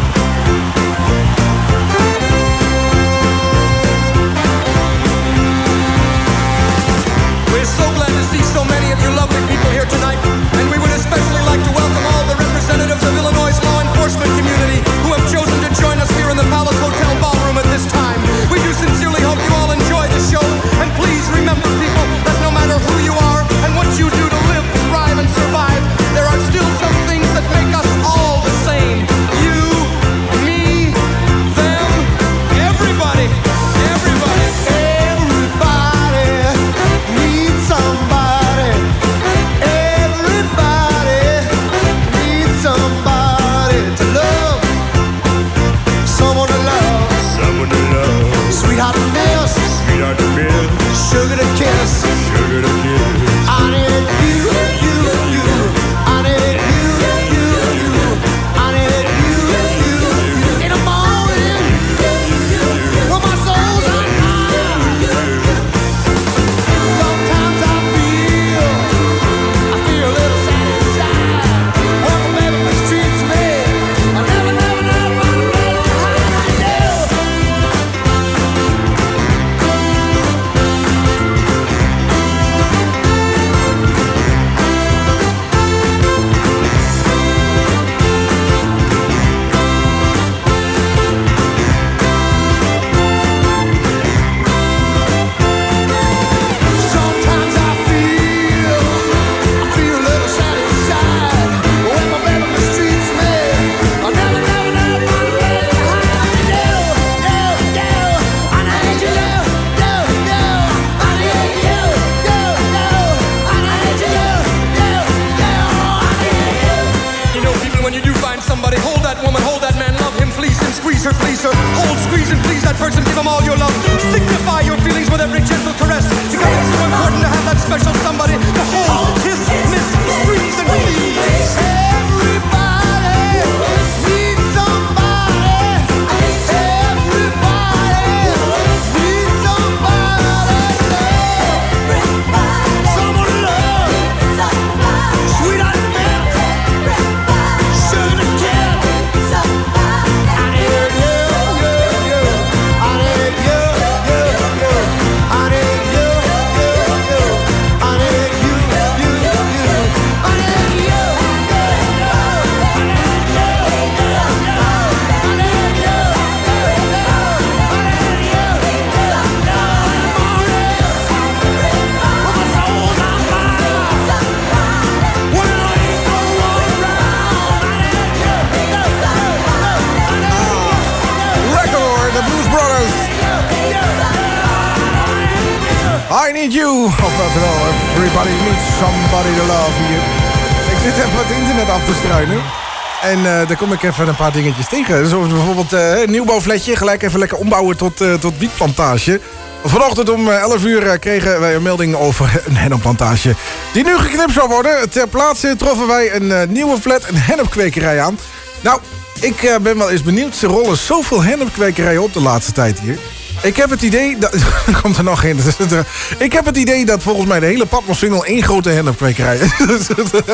Speaker 5: En eh, daar kom ik even een paar dingetjes tegen. Zoals bijvoorbeeld eh, een nieuwbouwfletje. Gelijk even lekker ombouwen tot, eh, tot wietplantage. Vanochtend om eh, 11 uur kregen wij een melding over *laughs* een hennepplantage. Die nu geknipt zou worden. Ter plaatse troffen wij een nieuwe flat, een hennepkwekerij aan. Nou, ik ben wel eens benieuwd. Ze rollen zoveel hennepkwekerijen op de laatste tijd hier. Ik heb het idee... Dat, *laughs* komt er nog in. *laughs* Ik heb het idee dat volgens mij de hele Patmos-single één grote hennepkwekerij is. *laughs*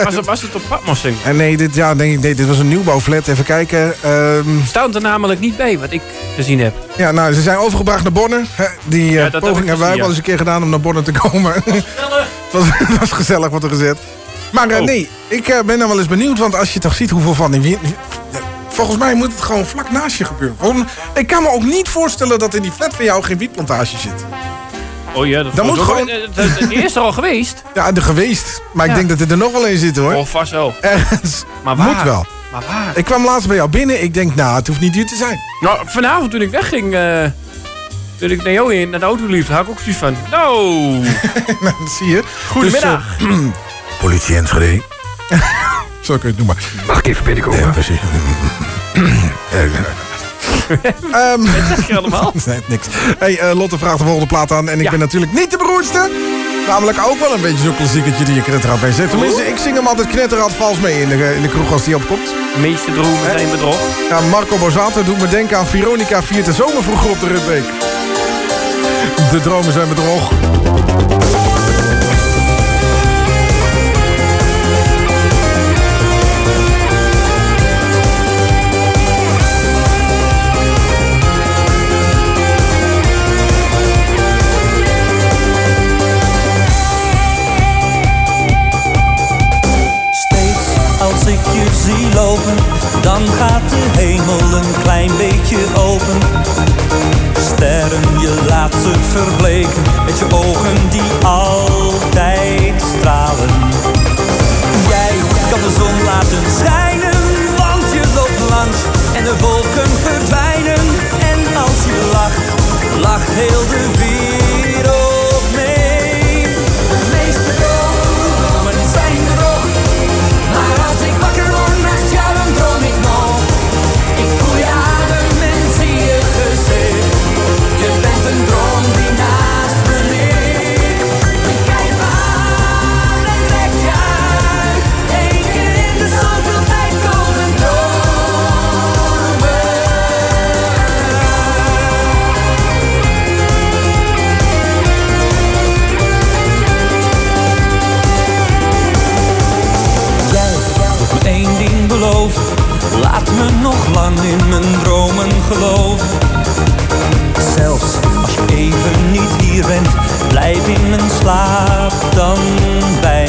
Speaker 2: Was het, was het op Patmos
Speaker 5: En nee, dit, ja, nee, dit was een nieuwbouwflat. Even kijken. Ehm,
Speaker 2: Staat er namelijk niet bij, wat ik gezien heb.
Speaker 5: ja, nou, ze zijn overgebracht naar Bonn. Die eh,
Speaker 2: Ja, dat
Speaker 5: poging hebben wij wel eens een keer gedaan om naar Bonn te komen. was, het was gezellig wat er gezet. Maar eh,
Speaker 2: Oh.
Speaker 5: nee, ik eh, ben dan wel eens benieuwd. Want als je toch ziet hoeveel van die... Volgens mij moet het gewoon vlak naast je gebeuren. Ik kan me ook niet voorstellen dat in die flat van jou geen wietplantage zit.
Speaker 2: Oh ja, dat
Speaker 5: Dan moet
Speaker 2: was ook-
Speaker 5: gewoon-
Speaker 2: Het, is er al geweest. *laughs*
Speaker 5: Ja, er geweest. Maar ik denk dat er er nog wel een zit hoor.
Speaker 2: Oh, vast wel.
Speaker 5: Ergens.
Speaker 2: Maar waar?
Speaker 5: Moet wel.
Speaker 2: Maar waar?
Speaker 5: Ik kwam laatst bij jou binnen. Ik denk, nou, het hoeft niet duur te zijn.
Speaker 2: Nou, vanavond toen ik wegging, eh, toen ik naar jou in, naar de auto liep, had ik ook zoiets van, nou, *laughs*
Speaker 5: Nou, dat zie je.
Speaker 2: goedemiddag.
Speaker 5: Dus, eh, *clears throat* politie Enschede. *laughs* Zo kun je het noemen.
Speaker 2: Mag ik even binnenkomen?
Speaker 5: Ja, precies. *laughs* Ehm,
Speaker 2: Wat zeg je allemaal? *laughs*
Speaker 5: nee, niks. Hey, eh, Lotte vraagt de volgende plaat aan. En ik
Speaker 2: Ja.
Speaker 5: ben natuurlijk niet de beroerdste. Namelijk ook wel een beetje zo'n klassiekertje die je knetterhard bij zet. Tenminste, ik zing hem altijd knetterhard vals mee in de, in de kroeg als die opkomt.
Speaker 2: De meeste dromen zijn bedrog.
Speaker 5: Ja, Marco Borsato doet me denken aan Veronica viert de zomer vroeger op de Rutbeek. De dromen zijn bedrog.
Speaker 3: Lopen, dan gaat de hemel een klein beetje open. Sterren, je laat ze verbleken met je ogen die altijd stralen. Jij kan de zon laten schijnen, want je loopt langs en de wolken verdwijnen. En als je lacht, lacht heel de nog lang in mijn dromen geloven. Zelfs als je even niet hier bent, blijf in mijn slaap dan bij.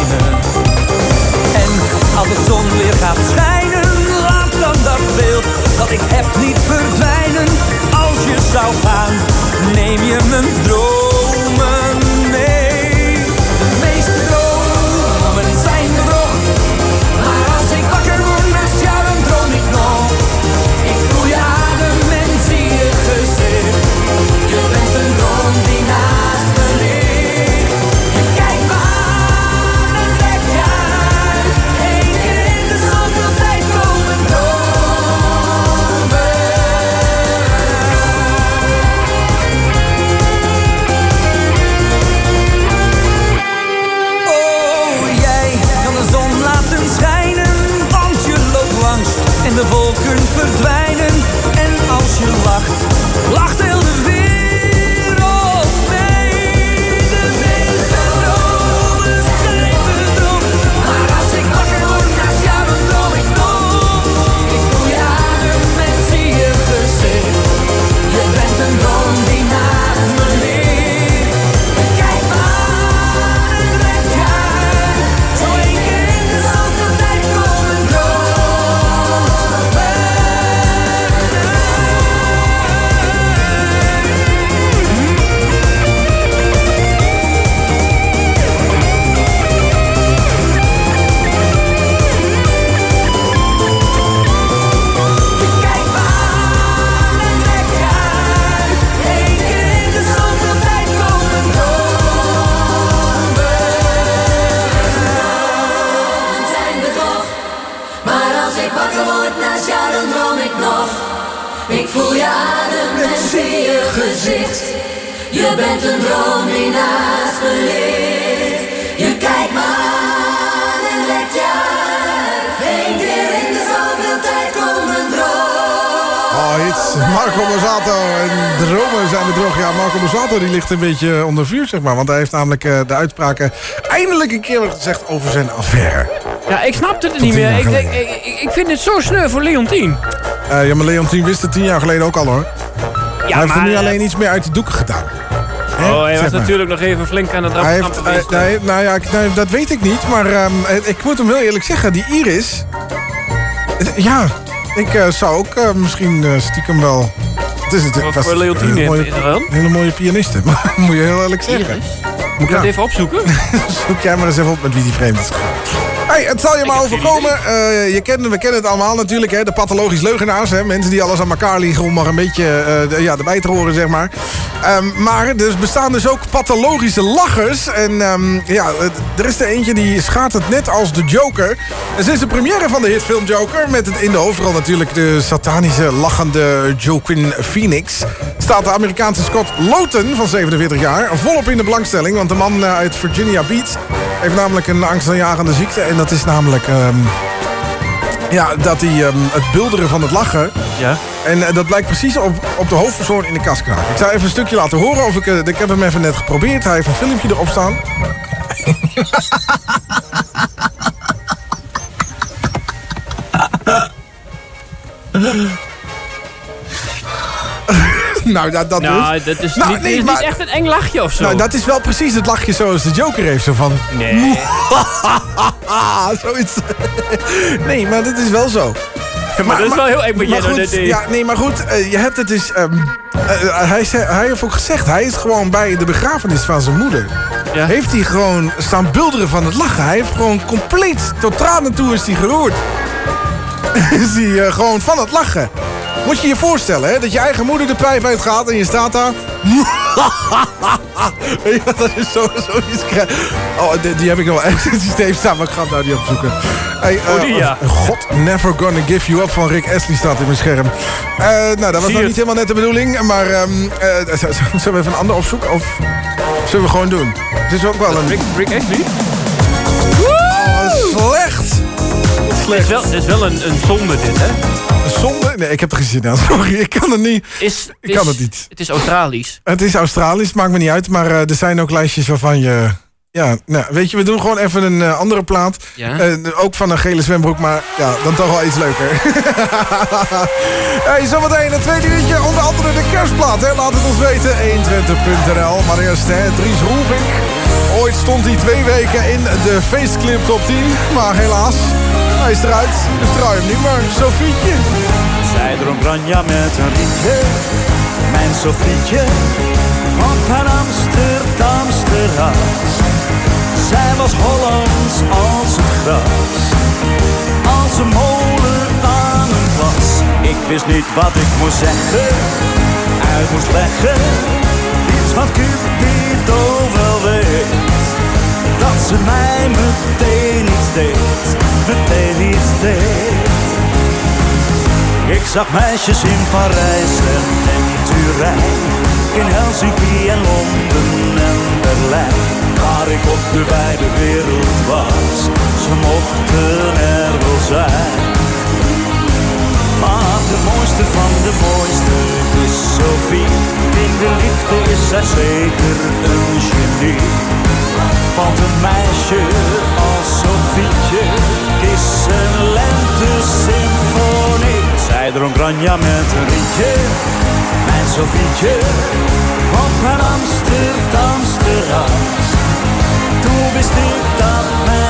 Speaker 3: En als de zon weer gaat schijnen, laat dan dat beeld dat ik heb niet verdwijnen. Als je zou gaan, neem je mijn dromen
Speaker 5: Marco Borsato en dromen zijn bedrog. Ja, Marco Borsato die ligt een beetje onder vuur, zeg maar. Want hij heeft namelijk eh, de uitspraken eindelijk een keer gezegd over zijn affaire.
Speaker 2: Ja, ik snapte het niet meer. Ik, ik, ik, ik vind het zo sneu voor Leontien.
Speaker 5: Eh, ja, maar Leontien wist het tien jaar geleden ook al, hoor. hij heeft er
Speaker 2: maar,
Speaker 5: nu
Speaker 2: eh,
Speaker 5: alleen iets meer uit de doeken gedaan. Hè?
Speaker 2: Oh, hij was
Speaker 5: maar.
Speaker 2: natuurlijk nog even flink aan het
Speaker 5: Hij
Speaker 2: aftrappen
Speaker 5: heeft, hij- nee, nou ja, ik- nee, dat weet ik niet. Maar ehm, eh, ik moet hem heel eerlijk zeggen, die Iris... Ja, ik eh, zou ook eh, misschien eh, stiekem wel... Het is het,
Speaker 2: Wat voor Leontien
Speaker 5: een hele mooie,
Speaker 2: dan?
Speaker 5: hele mooie pianiste. *laughs* Moet je heel eerlijk zeggen.
Speaker 2: Moet ik dat even opzoeken? *laughs*
Speaker 5: Zoek jij maar eens even op met wie die vreemd is gegaan. Hey, het zal je maar overkomen. Je kent, we kennen het allemaal natuurlijk, hè? de pathologisch leugenaars. Hè? Mensen die alles aan elkaar liegen om maar een beetje eh, de- ja, erbij te horen, zeg maar. Ehm, maar er bestaan dus ook pathologische lachers. En ehm, ja, er is er eentje die schaart het net als de Joker. En sinds de première van de hitfilm Joker... met het in de hoofdrol natuurlijk de satanische lachende Joaquin Phoenix... staat de Amerikaanse Scott Lawton van 47 jaar volop in de belangstelling. Want de man eh, uit Virginia Beach heeft namelijk een angstaanjagende ziekte. En dat is namelijk... ehm, ja, dat hij het bulderen van het lachen...
Speaker 2: Ja.
Speaker 5: En eh, dat blijkt precies op, op de hoofdpersoon in de kaskraak. Ik zou even een stukje laten horen. Of ik, eh, ik heb hem even net geprobeerd. Hij heeft een filmpje erop staan. *laughs* nou, dat, dat
Speaker 2: Nou,
Speaker 5: dus.
Speaker 2: dat is,
Speaker 5: Nou,
Speaker 2: niet,
Speaker 5: nee,
Speaker 2: is niet echt een eng lachje of zo.
Speaker 5: Nou, dat is wel precies het lachje zoals de Joker heeft. Zo van...
Speaker 2: Nee. *laughs*
Speaker 5: Zoiets. nee, maar dat is wel zo. *laughs*
Speaker 2: Maar dat is wel heel eng wat jij
Speaker 5: goed,
Speaker 2: net deed.
Speaker 5: Ja, nee, maar goed, eh, je hebt het dus... ehm, eh, hij, zei- hij heeft ook gezegd, hij is gewoon bij de begrafenis van zijn moeder.
Speaker 2: Ja.
Speaker 5: Heeft hij gewoon staan bulderen van het lachen. Hij heeft gewoon compleet, tot tranen toe is hij geroerd. *laughs* is hij eh, gewoon van het lachen. Moet je je voorstellen, hè, dat je eigen moeder de pijp uitgaat en je staat daar... *laughs* Wat, dat is zoiets... kra- Oh, die, die heb ik nog wel echt in het systeem staan, maar ik ga hem nou niet opzoeken. Hey, eh,
Speaker 2: Oh, die, ja.
Speaker 5: God, Never Gonna Give You Up van Rick Astley staat in mijn scherm. Eh, nou, dat was
Speaker 2: je?
Speaker 5: niet helemaal net de bedoeling, maar... z- *laughs* zullen we even een ander opzoeken? Of zullen we gewoon doen? Het is ook wel een...
Speaker 2: Rick, Rick Astley?
Speaker 5: Oh, slecht!
Speaker 2: Het is wel, het is wel een, een zonde dit, hè?
Speaker 5: Zonde? Nee, ik heb er geen zin aan. *laughs* Sorry, ik kan het niet.
Speaker 2: Is,
Speaker 5: Ik kan het niet.
Speaker 2: Het is Australisch.
Speaker 5: Het is Australisch, maakt me niet uit. Maar eh, er zijn ook lijstjes waarvan je... Ja, nou, weet je, we doen gewoon even een eh, andere plaat.
Speaker 2: Ja.
Speaker 5: Eh, ook van een gele zwembroek, maar ja, dan toch wel iets leuker. *laughs* hey, zometeen het tweede uurtje, onder andere de kerstplaat. Hè? Laat het ons weten, 120.nl. Maar eerst, hè, Dries Roelvink. Ooit stond hij twee weken in de faceclip top 10. Maar helaas, hij is eruit. Dus hem niet meer. Sofietje.
Speaker 3: Zij dronk ranja met een rietje, mijn Sofietje, op haar Amsterdams terras. Zij was Hollands als het gras, als een molen aan een plas. Ik wist niet wat ik moest zeggen, uit moest leggen, iets wat Cupido wel weet. Ze mij meteen iets deed, meteen iets deed. Ik zag meisjes in Parijs en in Turijn, in Helsinki en Londen en Berlijn. Waar ik op de wijde wereld was, ze mochten er wel zijn. Maar de mooiste van de mooiste In de liefde is zij zeker een genie. Want een meisje als Sofietje is een lente-symfonie. Zij dronk ranja met een rietje, mijn Sofietje, op haar Amsterdams terras. Toen wist ik dat mijn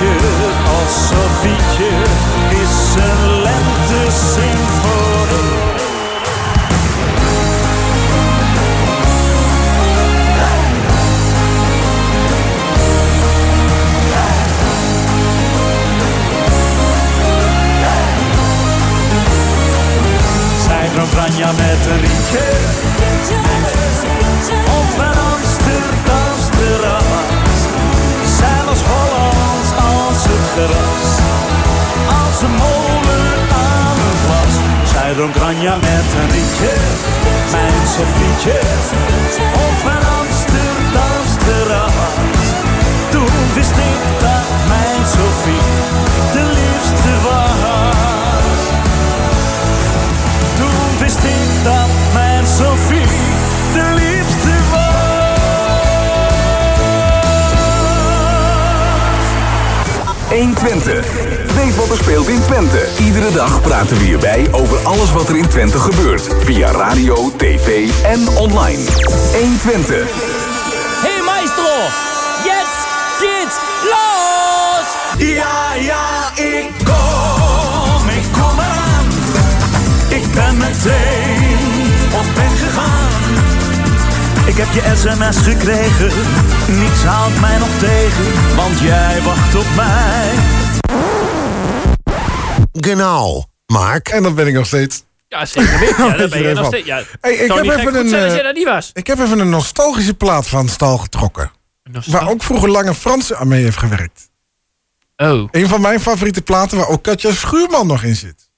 Speaker 3: meisje als Sofietje is een lente-symfonie. Zij ranja met een rietje op een Zij dronk ranja met een rietje, mijn Sofietje, op een Amsterdams terras. Toen wist ik dat mijn Sofie de liefste was. Toen wist ik dat mijn Sophie de liefste was.
Speaker 1: 120. Weet wat er speelt in Twente. Iedere dag praten we hierbij over alles wat er in Twente gebeurt. Via radio, tv en online. 1 Twente.
Speaker 10: Hey maestro, jetzt geht's los!
Speaker 3: Ja, ja, ik kom, ik kom eraan. Ik ben meteen op weg gegaan. Ik heb je sms gekregen, niets houdt mij nog tegen, want jij wacht op mij.
Speaker 4: Genau. Mark.
Speaker 5: En dat ben ik nog steeds.
Speaker 2: Ja, zeker weten. *laughs* Ja, dat ben je nog steeds. Ja,
Speaker 5: Hey, ik,
Speaker 2: zou
Speaker 5: heb
Speaker 2: niet gek
Speaker 5: even
Speaker 2: goed
Speaker 5: een,
Speaker 2: zijn als jij
Speaker 5: eh,
Speaker 2: dat niet was.
Speaker 5: ik heb even een nostalgische plaat van stal getrokken. Waar ook vroeger Lange Frans aan mee heeft gewerkt.
Speaker 2: Oh.
Speaker 5: Een van mijn favoriete platen waar ook Katja Schuurman nog in zit.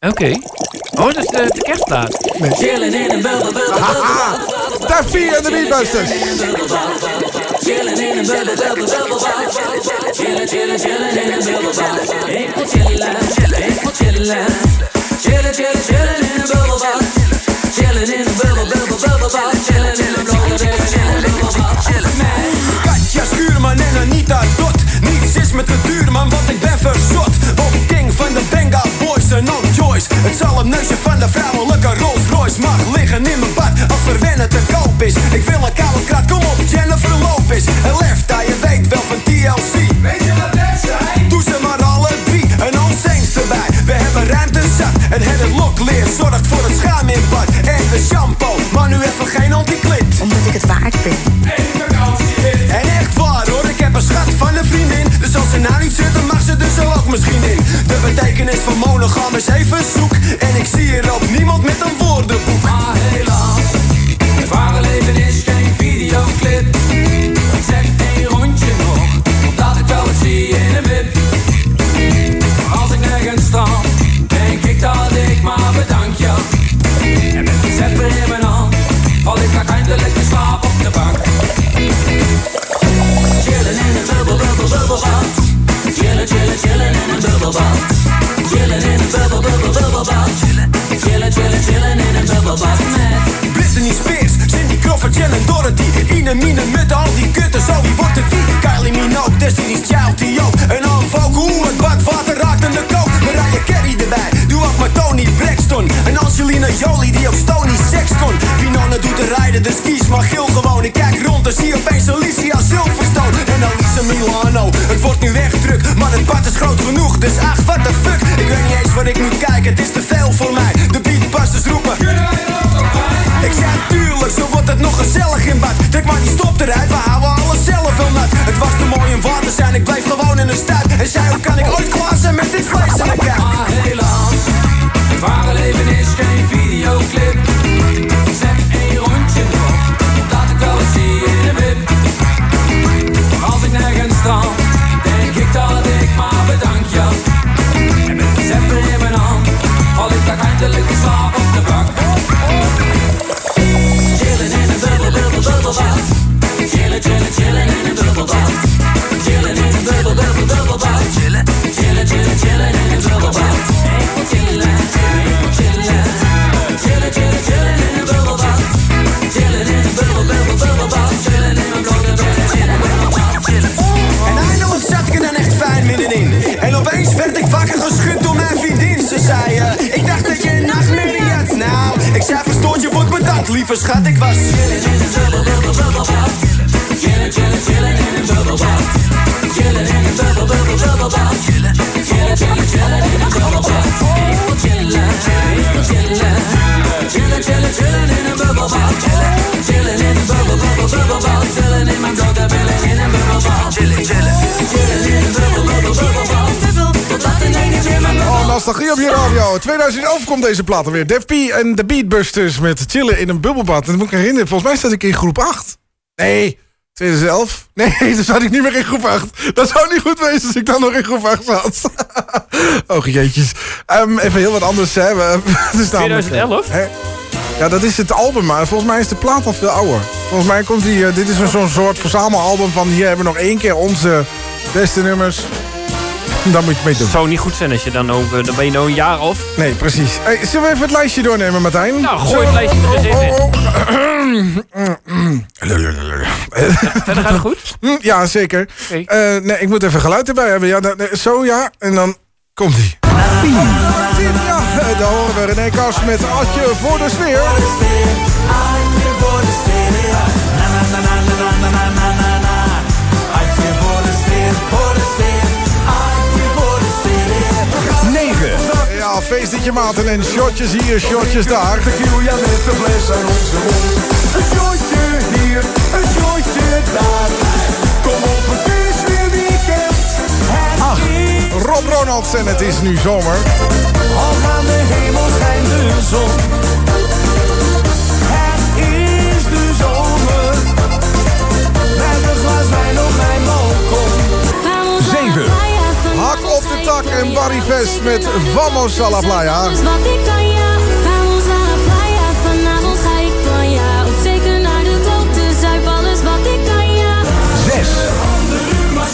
Speaker 2: Oké. Oh, dat is de, de kerstplaat.
Speaker 5: Nee. Haha, Daffy en de Beatbusters.
Speaker 10: Chillen in een bubbel, bubbel, bubbel, Chillen, chillen, chillen in een bubbelbad. Ik wil chillen, ik wil chillen. Chillen, chillen, chillen in een bubbelbad. Chillen in een bubbel, bubbel, bubbelbad. Chillen in een bubbel, chillen in een bubbelbad.
Speaker 11: Katja Schuurman en Anita Dot. Niets is me te duur, man, want ik ben verzot. Bob King van de Benga Boys en No Choice. Het zalmneusje van de vrouwelijke Rolls Royce mag liggen in mijn bad als verwennen te koop is. Ik wil een koude krat, kom op, Jennifer Lopez. En Lefta, je weet wel van TLC. Weet je wat dat zijn? Doe ze maar alle drie, en ons eens erbij. We hebben ruimte zat en het lokleer zorgt voor het schaam in bad. En de shampoo, maar nu even geen anticlip. Omdat ik het waard ben. En echt waar hoor, ik heb een schat van een vriendin Dus als ze nou niet zit, dan mag ze er zo ook misschien in De betekenis van monogam is even zoek En ik zie hier ook niemand met een woordenboek
Speaker 10: Maar helaas, het ware leven is geen videoclip. Ik zeg één rondje nog, omdat ik wel wat zie die in mijn hand, val ik uiteindelijk in slaap op de bank. Chillen in een bubbel, bubbel, bubbelbad. Chillen, chillen, chillen in een bubbelbad. Chillen in een bubbel, bubbel, bubbelbad. Chillen, chillen, chillen in een bubbelbad met
Speaker 11: Britney Spears, Cindy Crawford, Jen en Dorothy Ine, Mine, met al die kutten, zo wie wordt het wie? Kylie Minogue, Destiny's Child, die ook En dan Angelina Jolie, die op Stony Sex kon. Winona doet de rijden, de skis, maar gil gewoon. Ik kijk rond en zie opeens Alicia Silverstone En Alisa Milano, het wordt nu echt druk Maar het bad is groot genoeg, dus ach, what the fuck? Ik weet niet eens wat ik moet kijken, het is te veel voor mij. De beatbusters roepen. Ik zei tuurlijk, zo wordt het nog gezellig in bad. Trek maar die stop eruit, we houden alles zelf wel nat. Het was te mooi om waar te zijn, ik bleef gewoon in een stuip En zei, hoe kan ik ooit klaar zijn met dit vlees in de
Speaker 10: het ware leven is geen videoclip.
Speaker 5: Komt deze plaat weer. Def P en de Beatbusters met chillen in een bubbelbad. En dat moet ik herinneren. Volgens mij zat ik in groep 8. Nee, 2011? Nee, *laughs* dan zat ik niet meer in groep 8. Dat zou niet goed wezen als ik dan nog in groep 8 zat. *laughs* oh, jeetjes. Ehm, even heel wat anders. Hè. We- *laughs* het is namelijk,
Speaker 2: 2011?
Speaker 5: hè. Ja, dat is het album, maar volgens mij is de plaat al veel ouder. Volgens mij komt die, eh, dit is een zo'n soort verzamelalbum van... hier hebben we nog één keer onze beste nummers. Daar moet je mee doen.
Speaker 2: Het zou niet goed zijn als je dan ook... eh, Dan ben je nou een jaar of...
Speaker 5: Nee, precies. Hey, zullen we even het lijstje doornemen, Martijn?
Speaker 2: Nou, gooi het lijstje er eens even in. *laughs* Verder gaat het goed?
Speaker 5: Mm, Ja, zeker. Eh, nee, ik moet even geluid erbij hebben. Ja, dat- nee, zo ja. En dan komt ie. Ja, eh, daar horen we René Kast met Adje voor de sfeer. Ja, feestetje maten en shotjes hier, shotjes daar.
Speaker 7: Tequila met de fles aan onze mond. Een shotje hier, een shotje daar. Kom op, het is weer weekend.
Speaker 5: Ach, Rob Ronalds en het is nu zomer.
Speaker 7: Al aan de hemel schijnt de zon. Het is de zomer. Met een glas wijn op mijn balkon.
Speaker 5: 7. Tak en Barry Vest met Vamos a la Playa.
Speaker 8: Dus wat ik kan, ja. Vamos a la playa. Vanavond ga ik van ja. Op zeker naar de kop. Dus zuip alles wat ik kan, ja.
Speaker 5: 6.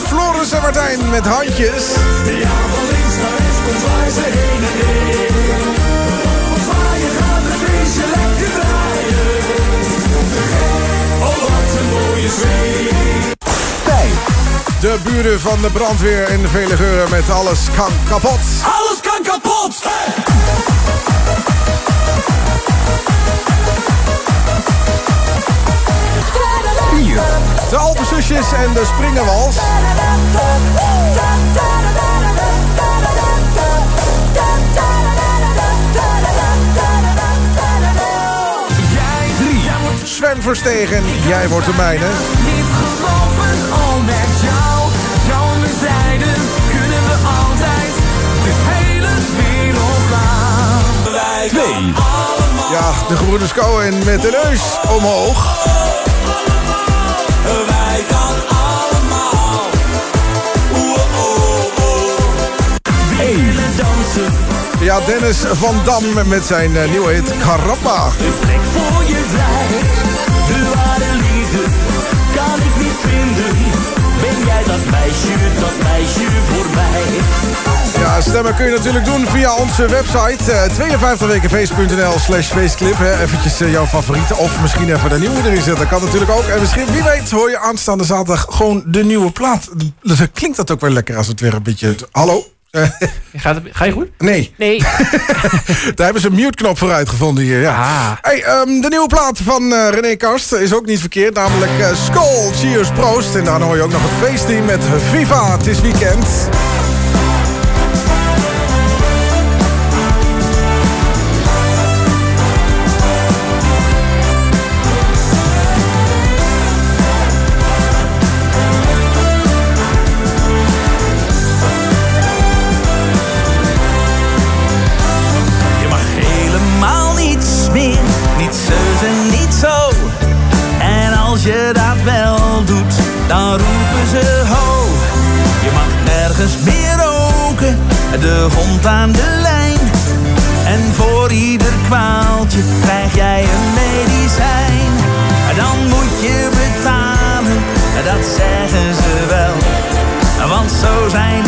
Speaker 5: Floris en Martijn met handjes.
Speaker 7: Ja, van links naar rechts komt waar ze heen en. Van zwaaien gaat het feestje lekker draaien. Oh, wat een mooie.
Speaker 5: De buren van de brandweer in de vele geuren met alles kan kapot.
Speaker 7: Alles kan kapot!
Speaker 5: Vier. De Alpenzusjes en de Springerwals. Drie. Sven Verstegen, jij wordt de mijne.
Speaker 7: De
Speaker 5: gebroeders Cohen met de neus omhoog.
Speaker 7: Wij kan allemaal. Oeh, oeh.
Speaker 5: Eén.
Speaker 7: willen dansen.
Speaker 5: Ja, Dennis van Dam met zijn eh, nieuwe hit Caramba.
Speaker 7: Trek voor je vrij. De ware liefde kan ik niet vinden. Ben jij dat meisje, dat meisje?
Speaker 5: Ja, stemmen kun je natuurlijk doen via onze website. eh 52wekenfeest.nl slash feestclip. hè. Eventjes eh, jouw favorieten. Of misschien even de nieuwe erin zetten. Kan natuurlijk ook. En misschien, wie weet, hoor je aanstaande zaterdag gewoon de nieuwe plaat. Klinkt dat ook wel lekker als het weer een beetje... Hallo? Eh,
Speaker 2: Gaat het, ga je goed?
Speaker 5: nee.
Speaker 2: Nee. *laughs*
Speaker 5: Daar hebben ze een mute-knop voor uitgevonden hier. Ja.
Speaker 2: Ah.
Speaker 5: Hey, ehm, de nieuwe plaat van eh, René Karst is ook niet verkeerd. Namelijk eh Skull, Cheers, Proost. En dan hoor je ook nog het feestteam met Viva. Het is weekend.
Speaker 7: De hond aan de lijn. En voor ieder kwaaltje krijg jij een medicijn. Dan moet je betalen, dat zeggen ze wel. Want zo zijn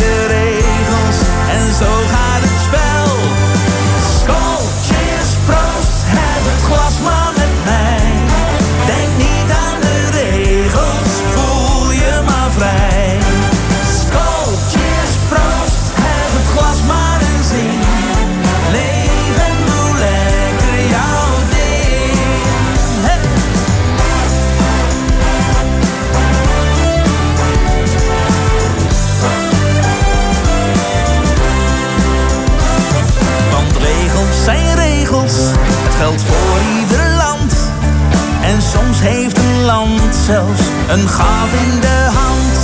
Speaker 7: een gat in de hand.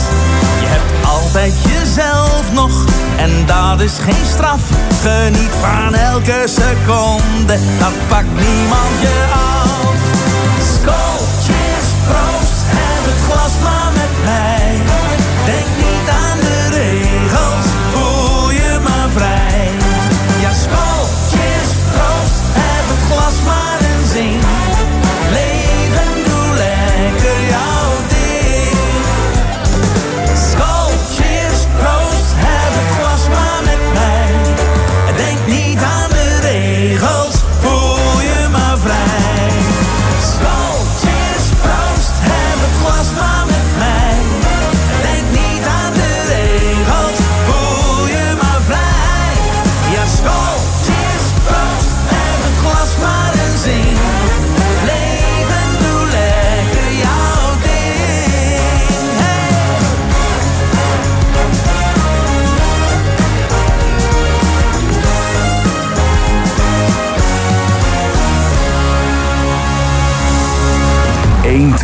Speaker 7: Je hebt altijd jezelf nog, en dat is geen straf. Geniet van elke seconde, dat pakt niemand je af. Skål, cheers, proost, heb het glas maar met mij.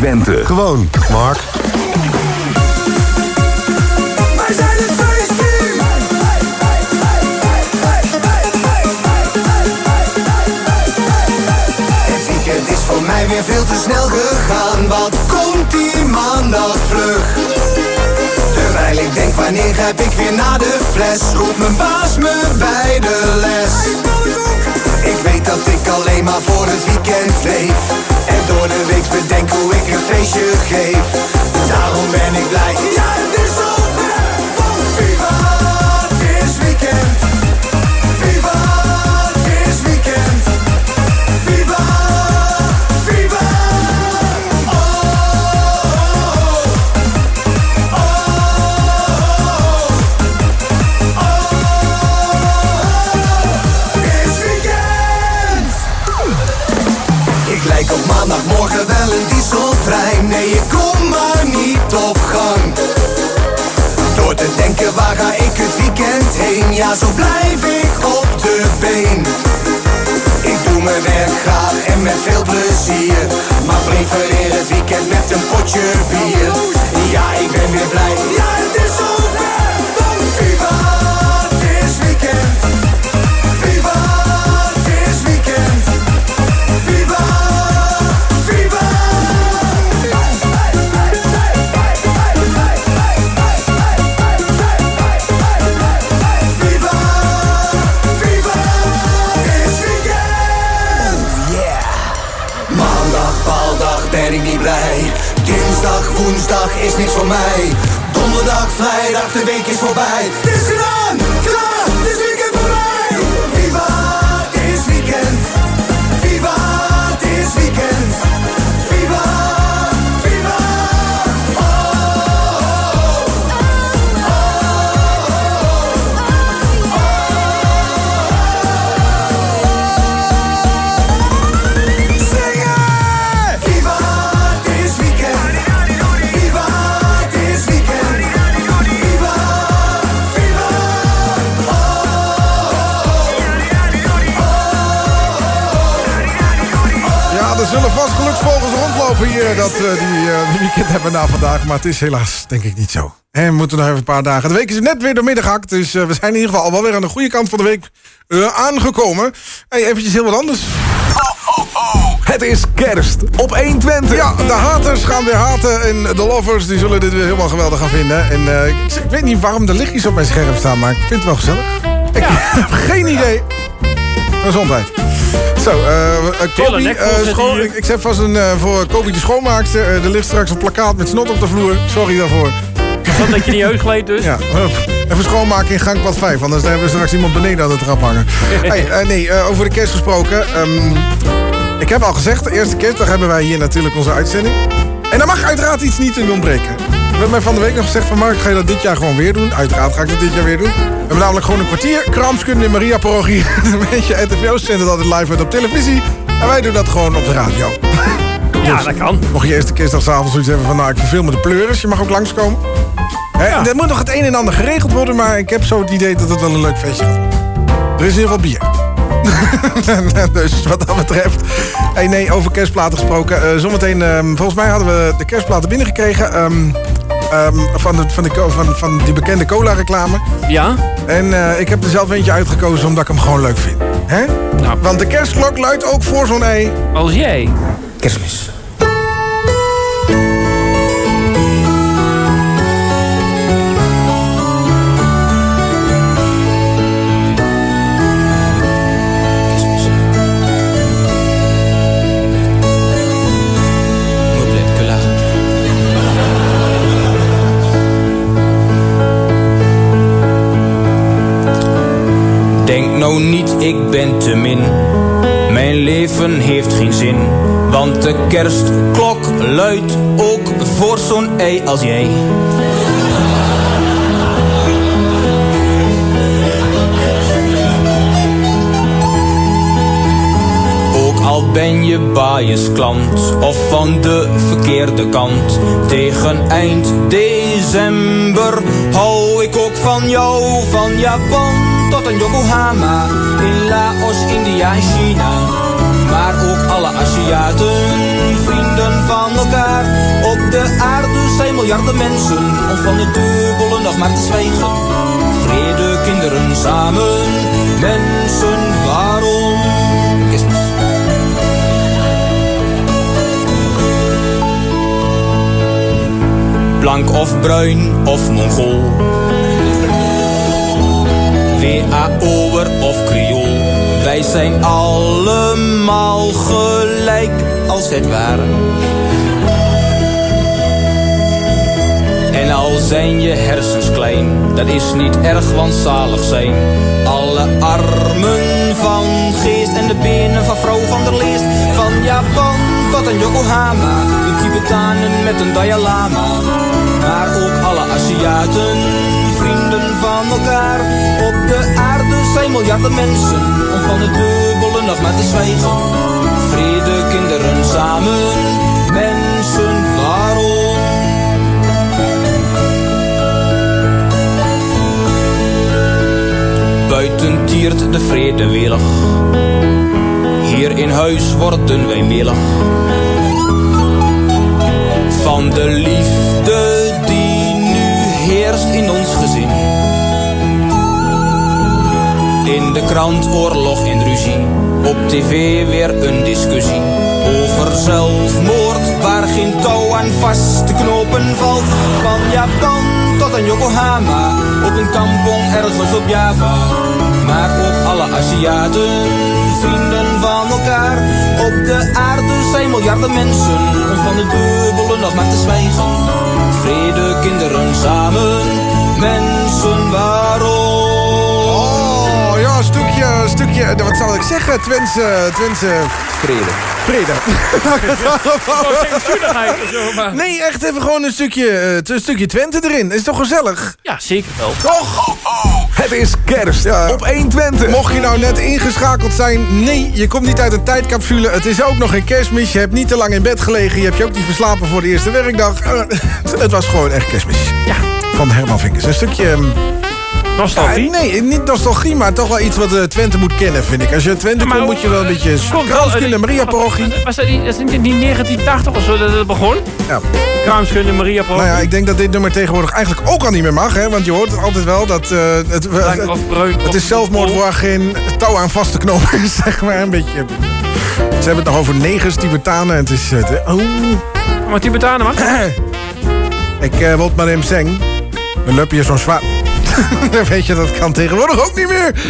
Speaker 1: Twente.
Speaker 4: Gewoon, Mark.
Speaker 12: Wij zijn het feestteam.
Speaker 8: Het weekend is voor mij weer veel te snel gegaan. Wat komt die maandag vlug? Terwijl ik denk, wanneer heb ik weer naar de fles? Roept mijn baas me bij de les. Dat ik alleen maar voor het weekend leef. En door de week bedenk hoe ik een feestje geef. Daarom ben ik blij. Ja, denken, waar ga ik het weekend heen? Ja, zo blijf ik op de been. Ik doe mijn werk graag en met veel plezier. Maar prefereer het weekend met een potje bier. Ja, ik ben weer blij. Ja, het is zover. Dinsdag, woensdag is niks voor mij. Donderdag, vrijdag, de week is voorbij.
Speaker 5: Hier dat eh, die, eh, die weekend hebben na vandaag. Maar het is helaas denk ik niet zo. En we moeten nog even een paar dagen. De week is net weer doormidden gehakt. Dus eh, we zijn in ieder geval al wel weer aan de goede kant van de week eh, aangekomen. Hey, eventjes heel wat anders.
Speaker 1: Het is kerst op 120.
Speaker 5: Ja, de haters gaan weer haten. En de lovers die zullen dit weer helemaal geweldig gaan vinden. En eh, ik, ik weet niet waarom de lichtjes op mijn scherm staan. Maar ik vind het wel gezellig. Ik *laughs* heb geen idee. Gezondheid. Zo, eh eh, Kobi, eh, schoon- ik, ik zet vast een voor Kobi de schoonmaakster. Er ligt straks een plakkaat met snot op de vloer. Sorry daarvoor.
Speaker 2: Wat dat je niet uitgleed dus?
Speaker 5: Ja, even schoonmaken in gangpad 5. Anders hebben we straks iemand beneden aan de trap hangen. *laughs* hey, nee, over de kerst gesproken. Ehm, ik heb al gezegd, de eerste kerstdag hebben wij hier natuurlijk onze uitzending. En daar mag uiteraard iets niet in ontbreken. Hebben mij van de week nog gezegd van Mark, ga je dat dit jaar gewoon weer doen? Uiteraard ga ik dat dit jaar weer doen. We hebben namelijk gewoon een kwartier kraamskunde in Maria parochie. *laughs* Een beetje NTVO zendt altijd live uit op televisie. En wij doen dat gewoon op de radio.
Speaker 2: Ja, dat kan.
Speaker 5: Mocht je eerste kerstdag s'avonds zoiets hebben van... nou, ik verveel me de pleuris, je mag ook langskomen. Hè, Er moet nog het een en ander geregeld worden... maar ik heb zo het idee dat het wel een leuk feestje gaat worden. Er is in ieder geval bier. *laughs* dus wat dat betreft... Hey, nee, over kerstplaten gesproken. eh, zometeen, ehm, volgens mij hadden we de kerstplaten binnengekregen... ehm, ehm, van, de, van, de, van, van die bekende cola-reclame.
Speaker 2: Ja?
Speaker 5: En eh, ik heb er zelf eentje uitgekozen omdat ik hem gewoon leuk vind. Hè? Want de kerstklok luidt ook voor zo'n ei.
Speaker 2: Als jij.
Speaker 5: Kerstmis.
Speaker 13: Nou niet, ik ben te min. Mijn leven heeft geen zin. Want de kerstklok luidt ook voor zo'n ei als jij. Ook al ben je biasklant of van de verkeerde kant. Tegen eind december hou ik ook van jou. Van Japan tot aan Yokohama. In Laos, India en China. Maar ook alle Aziaten, vrienden van elkaar.
Speaker 11: Op de aarde zijn miljarden mensen, om van het dubbele nog maar te zwijgen. Vrede, kinderen samen, mensen, waarom? Blank of bruin of mongool. WAO'er of kriool. Wij zijn allemaal gelijk als het ware. En al zijn je hersens klein, dat is niet erg, want zalig zijn. Alle armen van geest en de benen van vrouw van der Leest. Van Japan tot aan Yokohama, de Tibetanen met een Dalai Lama. Maar ook alle Aziaten, vrienden van elkaar. Op zijn miljarden mensen, om van het dubbele nog maar te zwijgen. Vrede, kinderen samen, mensen, waarom? Buiten tiert de vrede welig. Hier in huis worden wij melig. Van de liefde die nu heerst in ons gezin. In de krant oorlog en ruzie. Op tv weer een discussie. Over zelfmoord waar geen touw aan vast te knopen valt. Van Japan tot aan Yokohama. Op een kampong ergens op Java. Maar ook alle Aziaten, vrienden van elkaar. Op de aarde zijn miljarden mensen. Om van de dubbele nog maar te zwijgen. Vrede, kinderen samen. Mensen, waarom?
Speaker 5: Een stukje, een eh, wat zal ik zeggen? Twentse, Twentse...
Speaker 11: Vrede.
Speaker 5: Vrede. *laughs* Nee, echt even gewoon een stukje, eh, een stukje Twente erin. Is toch gezellig?
Speaker 2: Ja, zeker wel.
Speaker 5: Toch?
Speaker 1: Het is kerst op 1 Twente.
Speaker 5: Mocht je nou net ingeschakeld zijn, nee, je komt niet uit een tijdcapsule. Het is ook nog geen kerstmis. Je hebt niet te lang in bed gelegen. Je hebt je ook niet verslapen voor de eerste werkdag. *laughs* Het was gewoon echt kerstmis.
Speaker 2: Ja.
Speaker 5: Van Herman Vinkers. Een stukje...
Speaker 2: Nostalgie?
Speaker 5: ja, nee, niet nostalgie, maar toch wel iets wat eh, Twente moet kennen, vind ik. Als je Twente komt, moet je wel een beetje...
Speaker 2: Kon-
Speaker 5: Kranskunde,
Speaker 2: eh,
Speaker 5: Maria-parochie.
Speaker 2: Was dat niet, dat is niet niet 1980 of zo dat het begon?
Speaker 5: Ja.
Speaker 2: Kraamskunde, Maria
Speaker 5: Nou ja, ik denk dat dit nummer tegenwoordig eigenlijk ook al niet meer mag. Hè? Want je hoort het altijd wel dat... eh, het, het, het is zelfmoord waar geen touw aan vast te knopen is, *laughs* zeg maar. Een beetje... Ze hebben het nog over negers, Tibetanen. en Het is... Het, oh.
Speaker 2: Maar Tibetanen, wat? *clears throat*
Speaker 5: Ik eh wil maar hem zeng. Dan loop je zo'n zwaar... *laughs* Weet je, dat kan tegenwoordig ook niet meer. *laughs*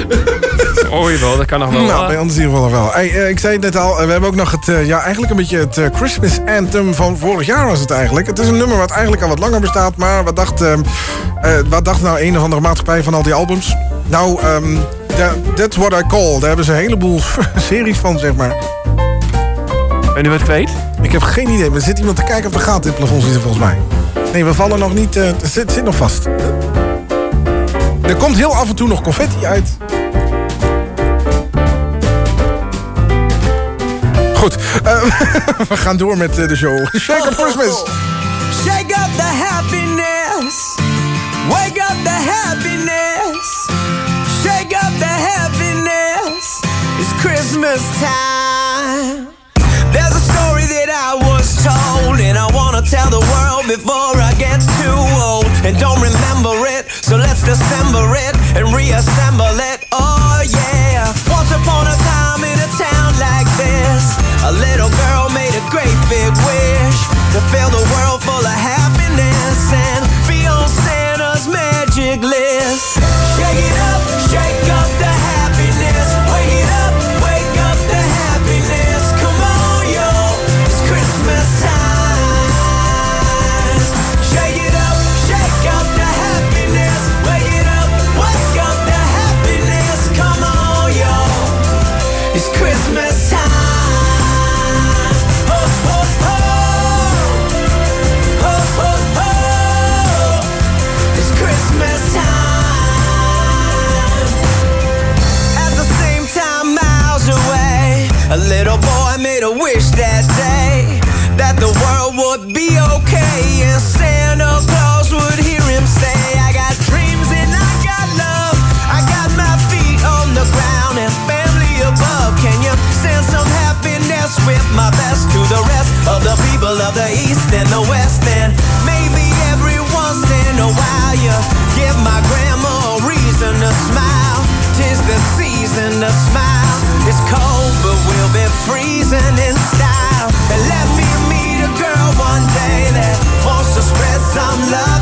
Speaker 2: Oh jawel, dat kan nog wel.
Speaker 5: Nou, bij ons in ieder geval nog wel. Hey, eh, ik zei het net al, eh, we hebben ook nog het, eh, ja, eigenlijk een beetje het Christmas anthem van vorig jaar was het eigenlijk. Het is een nummer wat eigenlijk al wat langer bestaat, maar wat dacht, ehm, eh, wat dacht nou een of andere maatschappij van al die albums? Nou, ehm, that's what I call. Daar hebben ze een heleboel *laughs* series van, zeg maar.
Speaker 2: Ben je wat kwijt?
Speaker 5: Ik heb geen idee, maar er zit iemand te kijken of de gaat dit plafond zitten volgens mij. Nee, we vallen nog niet, het zit, zit nog vast. Er komt heel af en toe nog confetti uit. Goed, eh, *laughs* we gaan door met eh, de show. Shake Up Christmas.
Speaker 7: Shake up the happiness. Wake up the happiness. Shake up the happiness. It's Christmas time. There's a story that I was told, and I wanna tell the world before I get too old. And don't remember it, dissemble it and reassemble it. Oh yeah. Once upon a time in a town like this, a little girl made a great big wish to fill the world full of happiness best with my best to the rest of the people of the East and the West. And maybe every once in a while you give my grandma a reason to smile. Tis the season to smile. It's cold, but we'll be freezing in style. And let me meet a girl one day that wants to spread some love.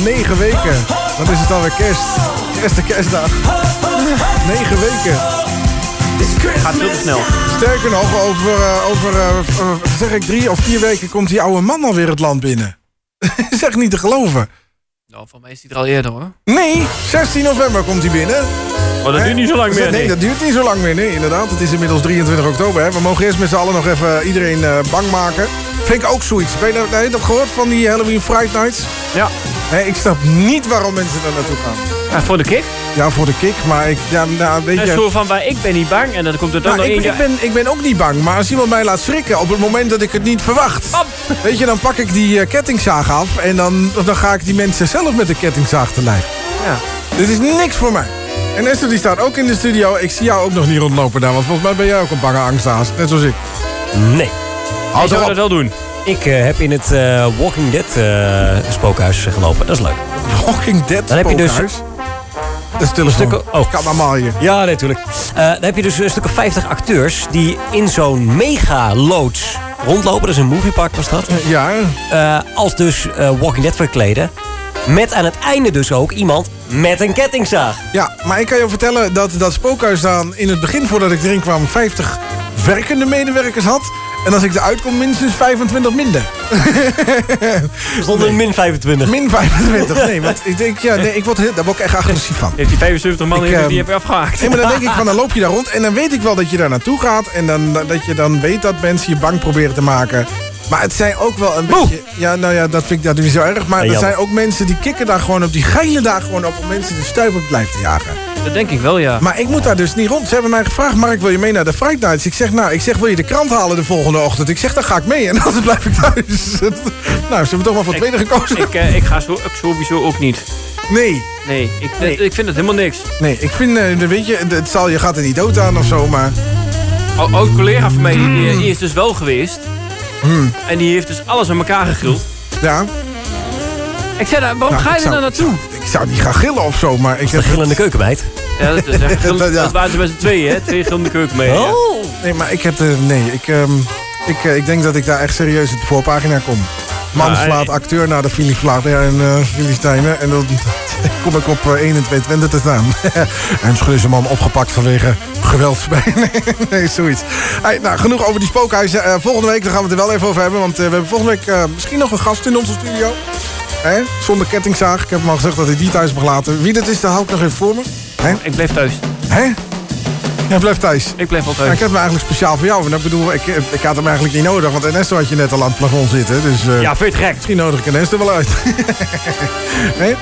Speaker 5: Nog negen weken. Dan is het alweer kerst. Eerste kerstdag. Negen weken.
Speaker 2: Gaat veel te snel.
Speaker 5: Sterker nog, over, eh, over eh, eh, zeg ik drie of vier weken komt die oude man alweer het land binnen. *laughs* is echt niet te geloven.
Speaker 2: Nou, van mij is die er al eerder hoor.
Speaker 5: Nee, 16 november komt hij binnen.
Speaker 2: Oh, dat
Speaker 5: Hè?
Speaker 2: duurt niet zo lang meer.
Speaker 5: Nee,
Speaker 2: nee.
Speaker 5: dat duurt niet zo lang meer. Nee, inderdaad. Het is inmiddels 23 oktober. Hè. We mogen eerst met z'n allen nog even iedereen eh, bang maken. Vind ik ook zoiets. Ben je dat, heb je dat gehoord van die Halloween Fright Nights?
Speaker 2: Ja.
Speaker 5: Nee, ik snap niet waarom mensen daar naartoe gaan.
Speaker 2: Ja, voor de kick.
Speaker 5: Ja, voor de kick. Maar ik, ja, nou, weet je...
Speaker 2: zo van, waar ik ben niet bang. En dan komt er dan
Speaker 5: Nou,
Speaker 2: nog
Speaker 5: ik,
Speaker 2: één...
Speaker 5: ik, ben, ik ben ook niet bang, maar als iemand mij laat schrikken op het moment dat ik het niet verwacht. Weet je, dan pak ik die eh, kettingzaag af en dan, dan ga ik die mensen zelf met de kettingzaag te lijf.
Speaker 2: Ja.
Speaker 5: Dit is niks voor mij. En Esther die staat ook in de studio. Ik zie jou ook nog niet rondlopen daar, want volgens mij ben jij ook een bange angsthaas. Net zoals ik.
Speaker 14: Nee.
Speaker 5: Hou
Speaker 2: zou
Speaker 5: toch
Speaker 2: dat wel doen?
Speaker 14: Ik eh, heb in het eh, Walking Dead eh, spookhuis gelopen. Dat is leuk.
Speaker 5: Walking Dead
Speaker 14: Dan heb je dus
Speaker 5: spookhuis? Dat is telefoon.
Speaker 14: Stukken, oh.
Speaker 5: Kan allemaal hier.
Speaker 14: Ja, nee, natuurlijk. Eh, dan heb je dus een stuk of 50 acteurs die in zo'n mega-loods rondlopen. Dat is een moviepark was dat.
Speaker 5: Ja.
Speaker 14: Als dus Walking Dead verkleden. Met aan het einde dus ook iemand met een kettingzaag.
Speaker 5: Ja, maar ik kan je vertellen dat dat spookhuis dan in het begin voordat ik erin kwam 50 werkende medewerkers had. En als ik eruit kom minstens 25 minder. *laughs*
Speaker 14: Zonder min 25.
Speaker 5: Min 25, nee. Want ik denk, ja, nee, ik word heel, daar word ik echt agressief van.
Speaker 2: Heeft die 75 man
Speaker 5: Ik,
Speaker 2: in,
Speaker 5: ehm,
Speaker 2: die heb je afgehaakt.
Speaker 5: Nee, maar dan denk ik van, dan loop je daar rond en dan weet ik wel dat je daar naartoe gaat. En dan, dat je dan weet dat mensen je bang proberen te maken. Maar het zijn ook wel een beetje... Ja, nou ja, dat vind ik dat niet zo erg. Maar
Speaker 2: Ja,
Speaker 5: er zijn ook mensen die kikken daar gewoon op. Die geilen daar gewoon op om mensen de stuip op blijven te jagen.
Speaker 2: Dat denk ik wel, ja.
Speaker 5: Maar ik moet daar dus niet rond. Ze hebben mij gevraagd, Mark, wil je mee naar de Fright Nights? Ik zeg, nou, ik zeg, wil je de krant halen de volgende ochtend? Ik zeg, dan ga ik mee en *laughs* anders blijf ik thuis. *laughs* nou, ze hebben toch maar voor het tweede gekozen.
Speaker 2: Ik, eh, ik ga zo, ik sowieso ook niet.
Speaker 5: Nee.
Speaker 2: Nee, ik,
Speaker 5: Nee.
Speaker 2: ik vind het helemaal niks.
Speaker 5: Nee, ik vind, eh, weet je, het zal, je gaat er niet dood aan of zo, maar...
Speaker 2: Een oud collega van mij, die, die- die is dus wel geweest. En die heeft dus alles aan elkaar gegrild.
Speaker 5: Ja.
Speaker 2: Ik zei, nou, waarom
Speaker 5: Nou,
Speaker 2: ga je er nou naartoe?
Speaker 5: Ik zou niet gaan gillen of zo, maar... Ik
Speaker 14: De gillende keukenmeid.
Speaker 2: Ja, dat, is *laughs* echt
Speaker 5: Dat- ja.
Speaker 2: dat waren ze met z'n tweeën, hè? Twee gillende keuken mee. ja.
Speaker 5: Nee, maar ik heb de... Nee, ik, ehm, ik, eh, ik denk dat ik daar echt serieus op de voorpagina kom. Man
Speaker 2: Ja,
Speaker 5: slaat
Speaker 2: eh,
Speaker 5: acteur naar de Filipijnen en eh Filistijnen. En dan *laughs* kom ik op eh, 1 en 2 Twente te staan. *laughs* en is deze man opgepakt vanwege geweldsbij. nee, nee, zoiets. Hey, nou, genoeg over die spookhuizen. Eh, volgende week dan gaan we het er wel even over hebben. Want eh, we hebben volgende week eh, misschien nog een gast in onze studio. Hè? Zonder kettingzaag. Ik heb hem al gezegd dat hij die thuis mag laten. Wie dat is, dat hou ik nog even voor me. Hè?
Speaker 2: Ik bleef thuis.
Speaker 5: Hè? Jij blijft thuis.
Speaker 2: Ik blijf wel thuis.
Speaker 5: Ja, ik heb hem eigenlijk speciaal voor jou. Want ik bedoel, ik, ik had hem eigenlijk niet nodig. Want Ernesto had je net al aan het plafond zitten. Dus, eh,
Speaker 2: Ja, vind je het gek?
Speaker 5: Misschien nodig ik Ernesto wel uit. *laughs* nee?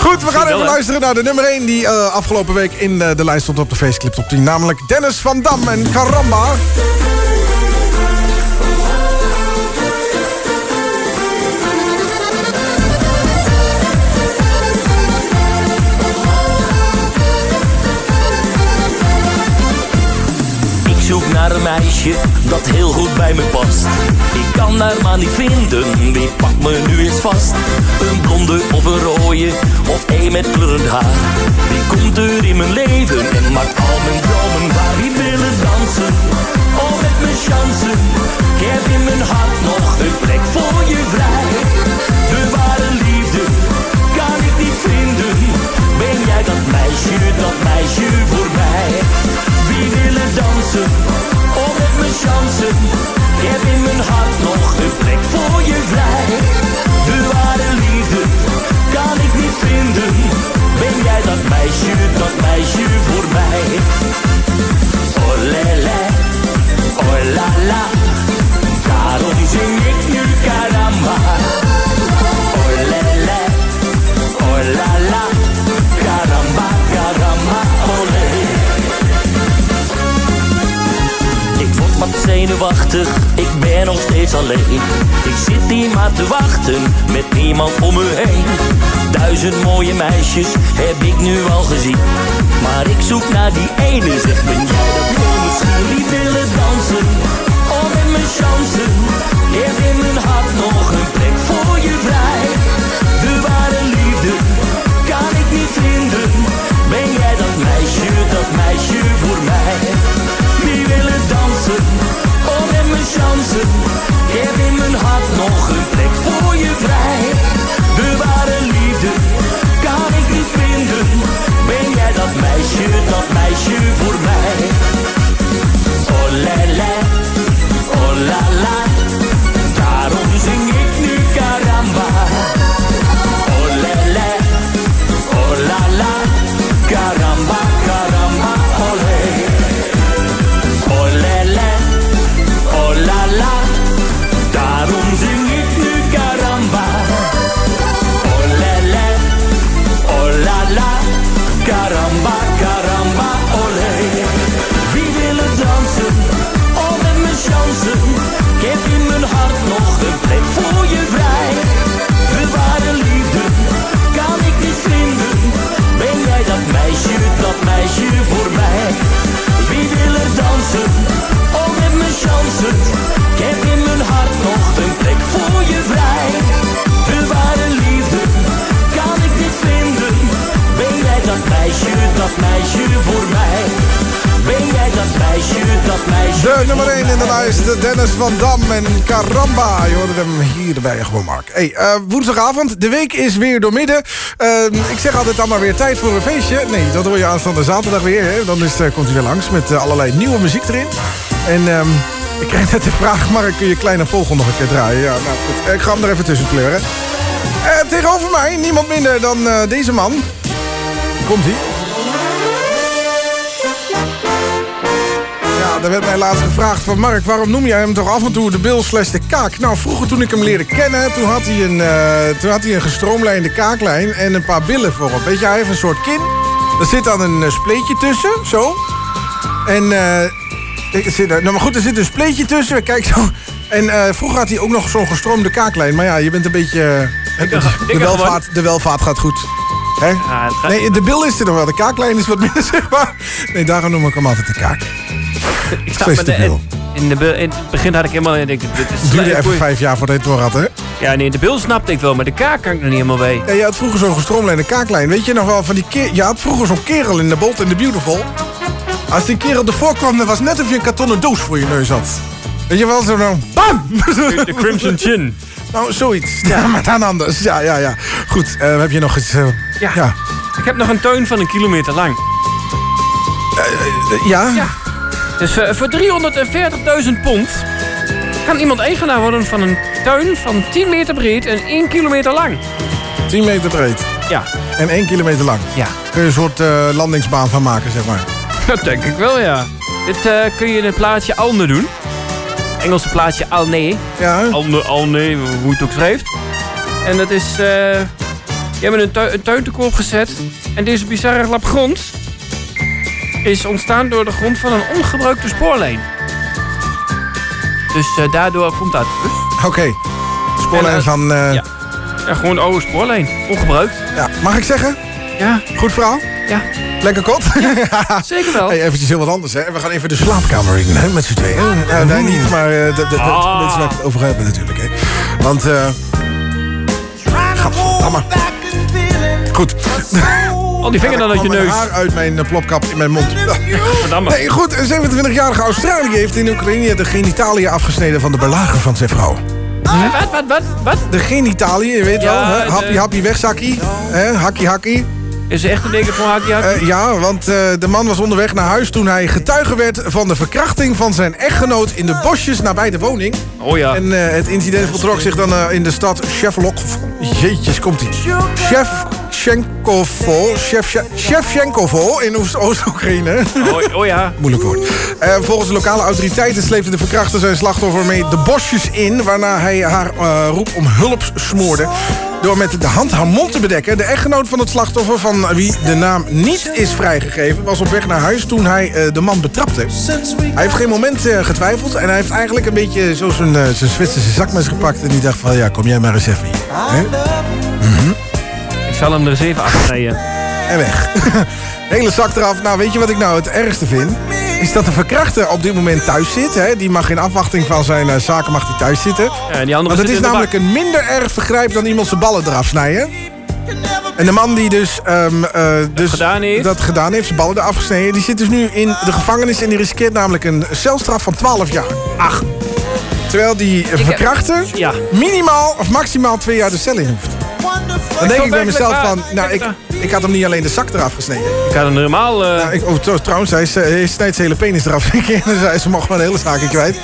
Speaker 5: Goed, we gaan even luisteren naar de nummer 1 die eh, afgelopen week in eh, de lijst stond op de Faceclip Top 10. Namelijk Dennis van Dam en Caramba.
Speaker 10: Naar een meisje dat heel goed bij me past. Ik kan haar maar niet vinden, wie pakt me nu eens vast? Een blonde of een rode, of een met kleurend haar. Wie komt er in mijn leven en maakt al mijn dromen waar? Wie willen dansen, oh met mijn chansen. Ik heb in mijn hart nog een plek voor je vrij. Dat meisje, dat meisje voor mij? Wie willen dansen, oh met mijn chansen. Ik heb in mijn hart nog een plek voor je vrij. De ware liefde kan ik niet vinden. Ben jij dat meisje, dat meisje voor mij? Oh lele, oh la la. Daarom zing ik nu caramba. Oh lele, oh la la. Wat zenuwachtig, ik ben nog steeds alleen. Ik zit hier maar te wachten, met niemand om me heen. Duizend mooie meisjes heb ik nu al gezien. Maar ik zoek naar die ene, zeg ben jij dat wel misschien? Die willen dansen, oh met mijn chansen. Heb in mijn hart nog een plek voor je vrij. De ware liefde kan ik niet vinden. Ben jij dat meisje, dat meisje voor mij? Wie willen dansen, oh met mijn chansen. Ik heb in mijn hart nog een plek voor je vrij. De ware liefde kan ik niet vinden. Ben jij dat meisje, dat meisje voor mij? Oh lele, oh la la. Daarom zing ik nu caramba. Oh lele, oh la la. Caramba, chansen. Ik heb in mijn hart nog een plek voor je vrij. De ware liefde kan ik niet vinden. Ben jij dat meisje, dat meisje voor mij? Ben jij dat meisje, dat meisje
Speaker 5: De nummer
Speaker 10: voor
Speaker 5: 1 in de lijst, Dennis van Dam en Caramba. Je hoorde hem hier bij gewoon, Mark. Hey, eh, woensdagavond, de week is weer doormidden. Uh, ik zeg altijd dan maar weer tijd voor een feestje. Nee, dat hoor je aanstaande zaterdag weer. Hè? Dan is, eh, komt hij weer langs met eh, allerlei nieuwe muziek erin. En ehm, ik krijg net de vraag, Mark, kun je Kleine Vogel nog een keer draaien? Ja, nou goed. Ik ga hem er even tussen kleuren. Eh, tegenover mij, niemand minder dan eh, deze man. Komt-ie. Daar werd mij laatst gevraagd van Mark, waarom noem jij hem toch af en toe de bil slash de kaak? Nou, vroeger toen ik hem leerde kennen, toen had hij een, eh, toen had hij een gestroomlijnde kaaklijn en een paar billen voorop. Weet je, hij heeft een soort kin. Er zit dan een spleetje tussen, zo. En, ik zit er, nou maar goed, er zit een spleetje tussen, kijk zo. En eh, vroeger had hij ook nog zo'n gestroomde kaaklijn. Maar ja, je bent een beetje... eh, de, de, welvaart, de welvaart gaat goed. Hè?
Speaker 2: gaat-
Speaker 5: Nee, de bil is er nog wel. De kaaklijn is wat minder *laughs* zichtbaar. Nee, daarom noem ik hem altijd de kaak.
Speaker 2: Ik
Speaker 5: snap met de- bil.
Speaker 2: In, de, in het begin had ik helemaal... Ik dit is
Speaker 5: duurde even
Speaker 2: goeie-
Speaker 5: vijf jaar voordat je het door had, hè?
Speaker 2: Ja, nee, de bil snapte ik wel, maar de kaak kan ik nog niet helemaal bij.
Speaker 5: Ja, je had vroeger zo'n gestroomlijnde kaaklijn. Weet je nog wel van die keer... Je had vroeger zo'n kerel in de Bold and the Beautiful. Als die kerel ervoor kwam, dan was net of je een kartonnen doos voor je neus had. Weet je wel, zo nou... BAM!
Speaker 2: De Crimson Chin.
Speaker 5: Nou, zoiets. Ja, *laughs* maar dan anders. Ja, ja, ja. Goed, eh, heb je nog iets... eh,
Speaker 2: Ja.
Speaker 5: ja.
Speaker 2: Ik heb nog een tuin van een kilometer lang.
Speaker 5: Eh, ja?
Speaker 2: Ja. Dus voor 340.000 pond kan iemand eigenaar worden van een tuin van 10 meter breed en 1 kilometer lang.
Speaker 5: 10 meter breed.
Speaker 2: Ja.
Speaker 5: En 1 kilometer lang.
Speaker 2: Ja.
Speaker 5: Kun je een soort landingsbaan van maken, zeg maar. *laughs*
Speaker 2: Dat denk ik wel, ja. Dit eh, kun je in het plaatje Alne doen. Engelse plaatje Alne.
Speaker 5: Ja.
Speaker 2: Alne, Alne, hoe je het ook schrijft. En dat is... eh je hebt een, tu een gezet. En deze bizarre lap grond... is ontstaan door de grond van een ongebruikte spoorlijn. Dus eh, daardoor komt dat dus.
Speaker 5: Oké. Spoorlijn
Speaker 2: En, eh,
Speaker 5: van...
Speaker 2: ja. ja, gewoon oude spoorlijn. Ongebruikt.
Speaker 5: Ja, mag ik zeggen?
Speaker 2: Ja.
Speaker 5: Goed verhaal?
Speaker 2: Ja.
Speaker 5: Lekker kot? *laughs*
Speaker 2: Zeker wel.
Speaker 5: Hey, eventjes heel wat anders, hè. We gaan even de slaapkamer in, hè, met z'n tweeën. Nou, nee, niet, maar eh, dat
Speaker 2: Ah.
Speaker 5: is waar ik het over hebben natuurlijk, hè. Want, eh... Gadverdamme. Goed.
Speaker 2: Al die vinger dan uit je neus.
Speaker 5: haar uit mijn eh, plopkap in mijn mond.
Speaker 2: Verdamme.
Speaker 5: Nee, goed. Een 27-jarige Australië heeft in Oekraïne de genitaliën afgesneden van de belager van zijn vrouw.
Speaker 2: Wat, wat, wat, wat?
Speaker 5: De genitaliën, je weet
Speaker 2: Ja,
Speaker 5: wel. Hè?
Speaker 2: de-
Speaker 5: Happie, happie, wegzakkie. Hè? Hakkie, hakkie.
Speaker 2: Is er echt een ding van hakkie?
Speaker 5: Eh, ja, want eh, de man was onderweg naar huis toen hij getuige werd van de verkrachting van zijn echtgenoot in de bosjes nabij de woning.
Speaker 2: Oh ja.
Speaker 5: En eh, het incident voltrok zich dan in de stad Shevlok. Jeetjes, komt ie. Shevchenkovo. Shevche- Shevchenkovo in Oost- Oost-Oekraïne.
Speaker 2: Oh, oh ja. *laughs*
Speaker 5: Moeilijk woord. Eh, volgens de lokale autoriteiten sleepte de verkrachter zijn slachtoffer mee de bosjes in... waarna hij haar eh, roep om hulp smoorde. Door met de hand haar mond te bedekken. De echtgenoot van het slachtoffer, van wie de naam niet is vrijgegeven... was op weg naar huis toen hij eh, de man betrapte. Hij heeft geen moment getwijfeld... en hij heeft eigenlijk een beetje zo zijn, zijn Zwitserse zakmes gepakt... en die dacht van, ja, kom jij maar eens even hier. Hè?
Speaker 2: Ik zal hem er eens even afrijden.
Speaker 5: En weg. *laughs* Hele zak eraf. Nou, weet je wat ik nou het ergste vind? Is dat de verkrachter op dit moment thuis zit. Hè? Die mag in afwachting van zijn eh, zaken mag hij thuis zitten.
Speaker 2: Ja, en die andere
Speaker 5: Want het
Speaker 2: zit
Speaker 5: is namelijk een minder erg vergrijp dan iemand zijn ballen eraf snijden. En de man die dus, ehm, eh, dus
Speaker 2: gedaan heeft?
Speaker 5: dat gedaan heeft, zijn ballen eraf gesneden... die zit dus nu in de gevangenis en die riskeert namelijk een celstraf van 12 jaar. Ach. Terwijl die verkrachter
Speaker 2: Ja.
Speaker 5: minimaal of maximaal twee jaar de cel in hoeft. Dan denk ik bij mezelf van, nou, ik, ik had hem niet alleen de zak eraf gesneden.
Speaker 2: Ik had hem normaal... eh,
Speaker 5: Nou, ik, oh, tr- trouwens, hij, eh, hij snijdt zijn hele penis eraf. *laughs* dus hij ze mogen gewoon de hele zaken kwijt.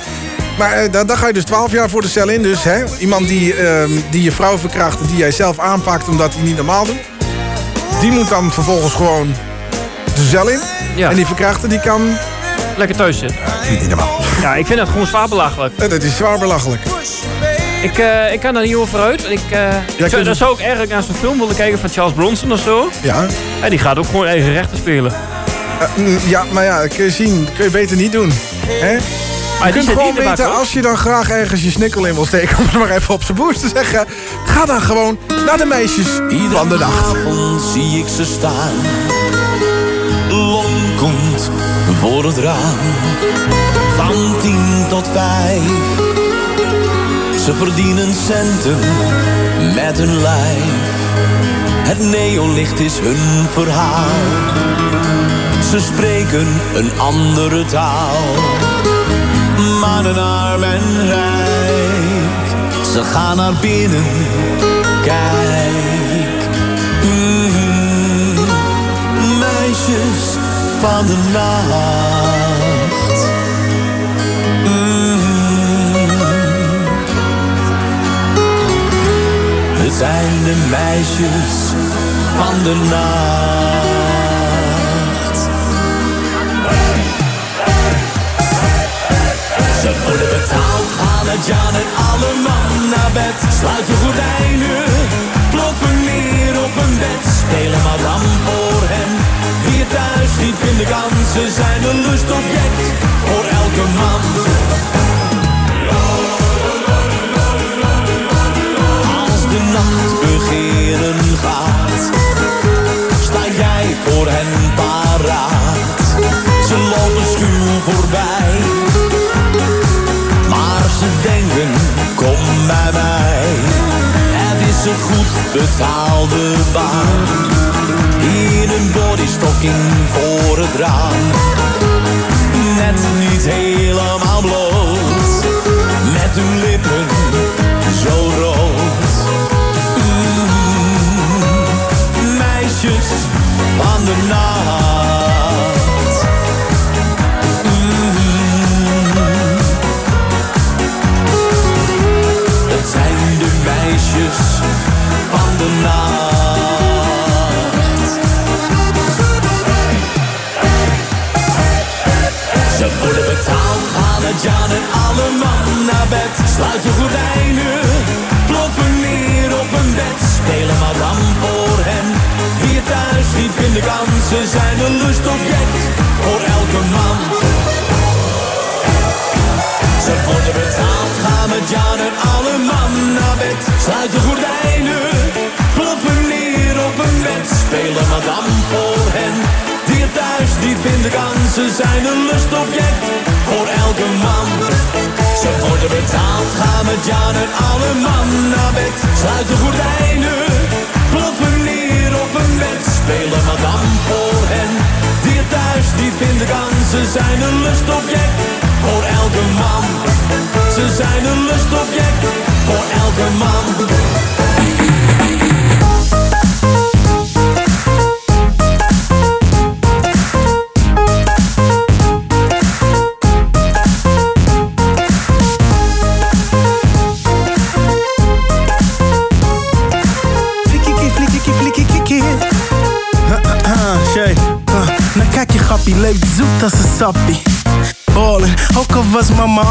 Speaker 5: Maar eh, dan, ga je dus 12 jaar voor de cel in. Dus hè, iemand die, ehm, die je vrouw verkracht... die jij zelf aanpakt omdat hij niet normaal doet... die moet dan vervolgens gewoon de cel in.
Speaker 2: Ja.
Speaker 5: En die verkrachter die kan...
Speaker 2: lekker thuis zitten.
Speaker 5: Niet normaal.
Speaker 2: Ja, ik vind dat gewoon zwaar belachelijk.
Speaker 5: Dat is zwaar belachelijk.
Speaker 2: Ik, eh, ik kan daar niet over uit. Ik, eh, zou,
Speaker 5: kunt-
Speaker 2: Dan zou ik eigenlijk naar zo'n film willen kijken van Charles Bronson of zo.
Speaker 5: Ja.
Speaker 2: En die gaat ook gewoon eigen rechten spelen.
Speaker 5: Eh, mm, ja, maar ja, kun je zien. kun je beter niet doen. Hè?
Speaker 2: Maar
Speaker 5: Je kunt gewoon
Speaker 2: bak,
Speaker 5: weten, als je dan graag ergens je snikkel in wil steken... *laughs* om het maar even op zijn boers te zeggen... ga dan gewoon naar de meisjes van de nacht.
Speaker 10: zie ik ze staan. Lonkend voor het raam. Van tien tot vijf. Ze verdienen centen met hun lijf. Het neonlicht is hun verhaal. Ze spreken een andere taal. Mannen arm en rijk. Ze gaan naar binnen. Kijk. Mm, meisjes van de nacht. Zijn de meisjes van de nacht. Ze worden betaald, het Jan en alle man naar bed. Sluiten gordijnen, ploffen neer op een bed. Spelen lam voor hen, die het thuis niet vinden kan. Ze zijn een lustobject voor elke man. Nacht beginnen gaat, sta jij voor hen paraat. Ze lopen schuw voorbij, maar ze denken, kom bij mij. Het is een goed betaalde baan, in een bodystocking voor het raam. Net niet helemaal bloot, met hun lippen zo rood. de nacht. Mm-hmm. Het zijn de meisjes van de nacht.
Speaker 7: Ze worden betaald, halen Jan en alle man naar bed. Sluit de gordijnen, ploffen neer op een bed. Spelen madame voor hen hier thuis niet vinden kan, ze zijn een lustobject voor elke man. Ze worden betaald, gaan met Jan en alle man naar bed. Sluit de gordijnen, ploffen neer op een bed. Spelen madame voor hen, die het thuis niet vinden kan. Ze zijn een lustobject voor elke man. Ze
Speaker 15: worden betaald, gaan met Jan en alle man naar bed. Sluit de gordijnen,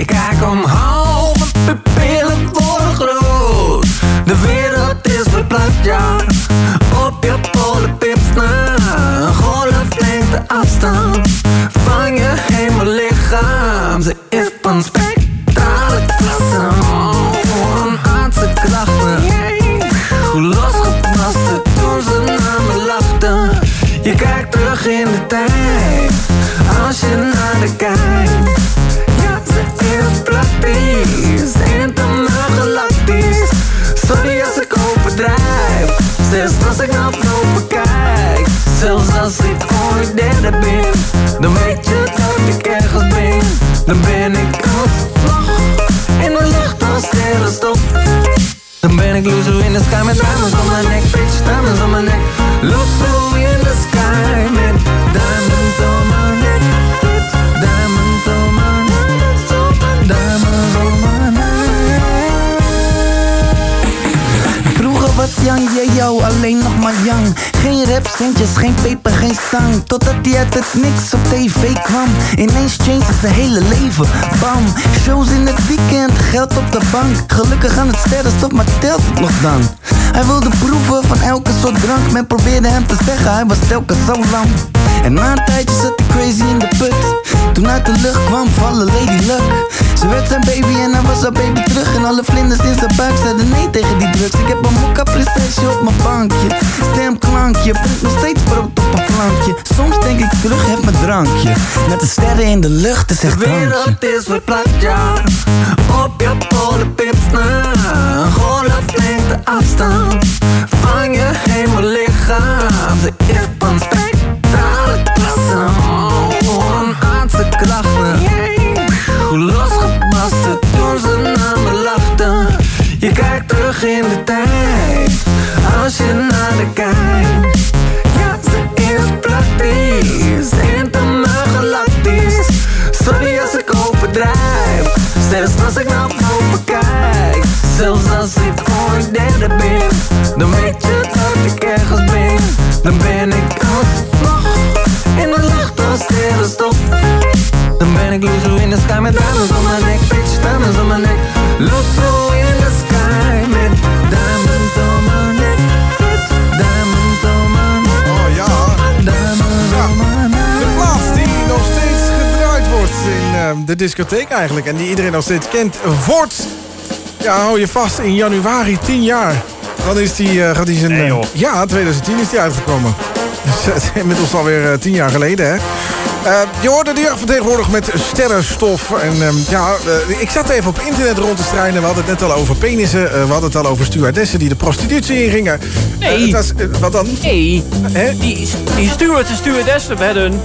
Speaker 7: Ik kijk omhoog, mijn pupillen worden groot. De wereld is verplaatst, ja. Op je polenpips na. Een golflengte afstand van je hemellichaam. Ze is van spectrale klasse. Een aardse krachten. Hoe losgeplaste toen ze naar me lachten. Je kijkt terug in de tijd, als je naar de kijkt. Als ik naar boven kijk. Zelfs als ik ooit derde ben, dan weet je dat ik ergens ben. Dan ben ik als in de lucht als sterrenstof. Dan ben ik loser in the sky met diamonds on my neck, bitch, diamonds on my neck. Loser in the sky met diamonds
Speaker 15: Was Jan jou alleen nog maar Jan. Geen rap, centjes, geen peper, geen stang. Totdat hij uit het niks op tv kwam. Ineens changed zijn hele leven. Bam, shows in het weekend, geld op de bank. Gelukkig aan het sterrenstof, maar telt het nog dan? Hij wilde proeven van elke soort drank. Men probeerde hem te zeggen, hij was telkens zo lang. En na een tijdje zat hij crazy in de put. Toen uit de lucht kwam vallen Lady Luck. Ze werd zijn baby en hij was haar baby terug. En alle vlinders in zijn buik zeiden nee tegen die drugs. Ik heb een mokka prinsesje op mijn bankje. Stemklankje, brengt nog steeds brood op een plankje. Soms denk ik terug, heb mijn drankje. Met de sterren in de lucht, is echt
Speaker 7: De wereld is verplaatst, ja. Op je polenpips na. Golflengte afstand van je hemellichaam. Ze is van spectrale klasse. Oh, een aardse krachten. Hoe losgebarsten toen ze naar me lachten. Je kijkt terug in de tijd, als je naar de kijkt. Dan weet je dat ik ergens ben. Dan ben ik alsnog in de lucht als sterrenstof. Dan ben ik loser in the sky met diamonds on my neck, bitch, diamonds on my neck. Loser in the sky met diamonds on my neck, bitch, diamonds on my neck.
Speaker 5: Oh ja.
Speaker 7: Diamonds.
Speaker 5: De plaats die nog steeds gedraaid wordt in eh, de discotheek eigenlijk. En die iedereen nog steeds kent. Wordt, ja hou je vast, in januari 10 jaar. Dan is die, eh, gaat hij zijn... eh, ja, 2010 is die uitgekomen. Dus is *laughs* inmiddels alweer eh, 10 jaar geleden, hè. Eh, je hoorde de jeugdvertegenwoordiger met sterrenstof. En ehm, ja, eh, ik zat even op internet rond te strijden. We hadden het net al over penissen. eh, we hadden het al over stewardessen die de prostitutie ingingen.
Speaker 2: Nee.
Speaker 5: Eh, het was, eh, wat dan?
Speaker 2: Nee, die, die stewards en stewardessen hun...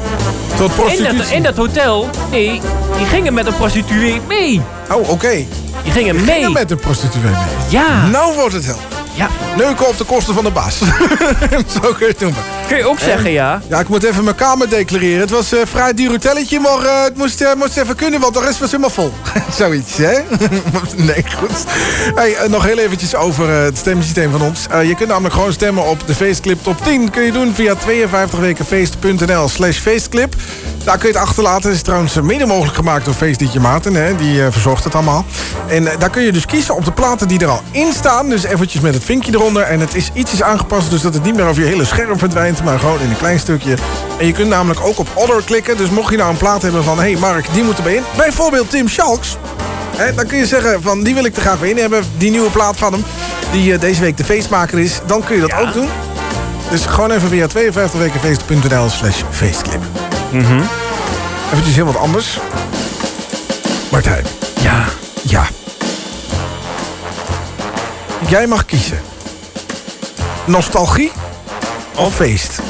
Speaker 5: Tot prostitutie?
Speaker 2: In dat, in dat hotel, nee, die gingen met een prostituee mee.
Speaker 5: Oh, oké.
Speaker 2: Die gingen
Speaker 5: Die
Speaker 2: mee.
Speaker 5: met de prostituee mee.
Speaker 2: Ja.
Speaker 5: Nou wordt het hel.
Speaker 2: Ja.
Speaker 5: Neuken op de kosten van de baas. *laughs* Zo kun je het noemen.
Speaker 2: Kun je ook zeggen, ja.
Speaker 5: Ja, ik moet even mijn kamer declareren. Het was een vrij duur hotelletje, maar eh, het moest, eh, moest even kunnen, want de rest was helemaal vol. *laughs* Zoiets, hè? *laughs* nee, goed. Hey, eh, nog heel eventjes over eh, het stemsysteem van ons. Eh, je kunt namelijk gewoon stemmen op de feestclip top 10. Kun je doen via 52wekenfeest.nl slash feestclip. Daar kun je het achterlaten. Het is trouwens mede mogelijk gemaakt door Feestdietje Maarten. Hè? Die eh, verzorgt het allemaal. En eh, daar kun je dus kiezen op de platen die er al in staan. Dus eventjes met het vinkje eronder. En het is ietsjes aangepast, dus dat het niet meer over je hele scherm verdwijnt. Maar gewoon in een klein stukje. En je kunt namelijk ook op Other klikken. Dus mocht je nou een plaat hebben van... Hé hey Mark, die moet erbij in. Bijvoorbeeld Tim Schalks. Hè, dan kun je zeggen van die wil ik er graag weer in hebben. Die nieuwe plaat van hem. Die eh, deze week de feestmaker is. Dan kun je dat ook doen. Dus gewoon even via 52wekenfeest.nl slash feestclip.
Speaker 2: Mhm.
Speaker 5: Eventjes heel wat anders. Martijn.
Speaker 2: Ja.
Speaker 5: Ja. Jij mag kiezen. Nostalgie of feest?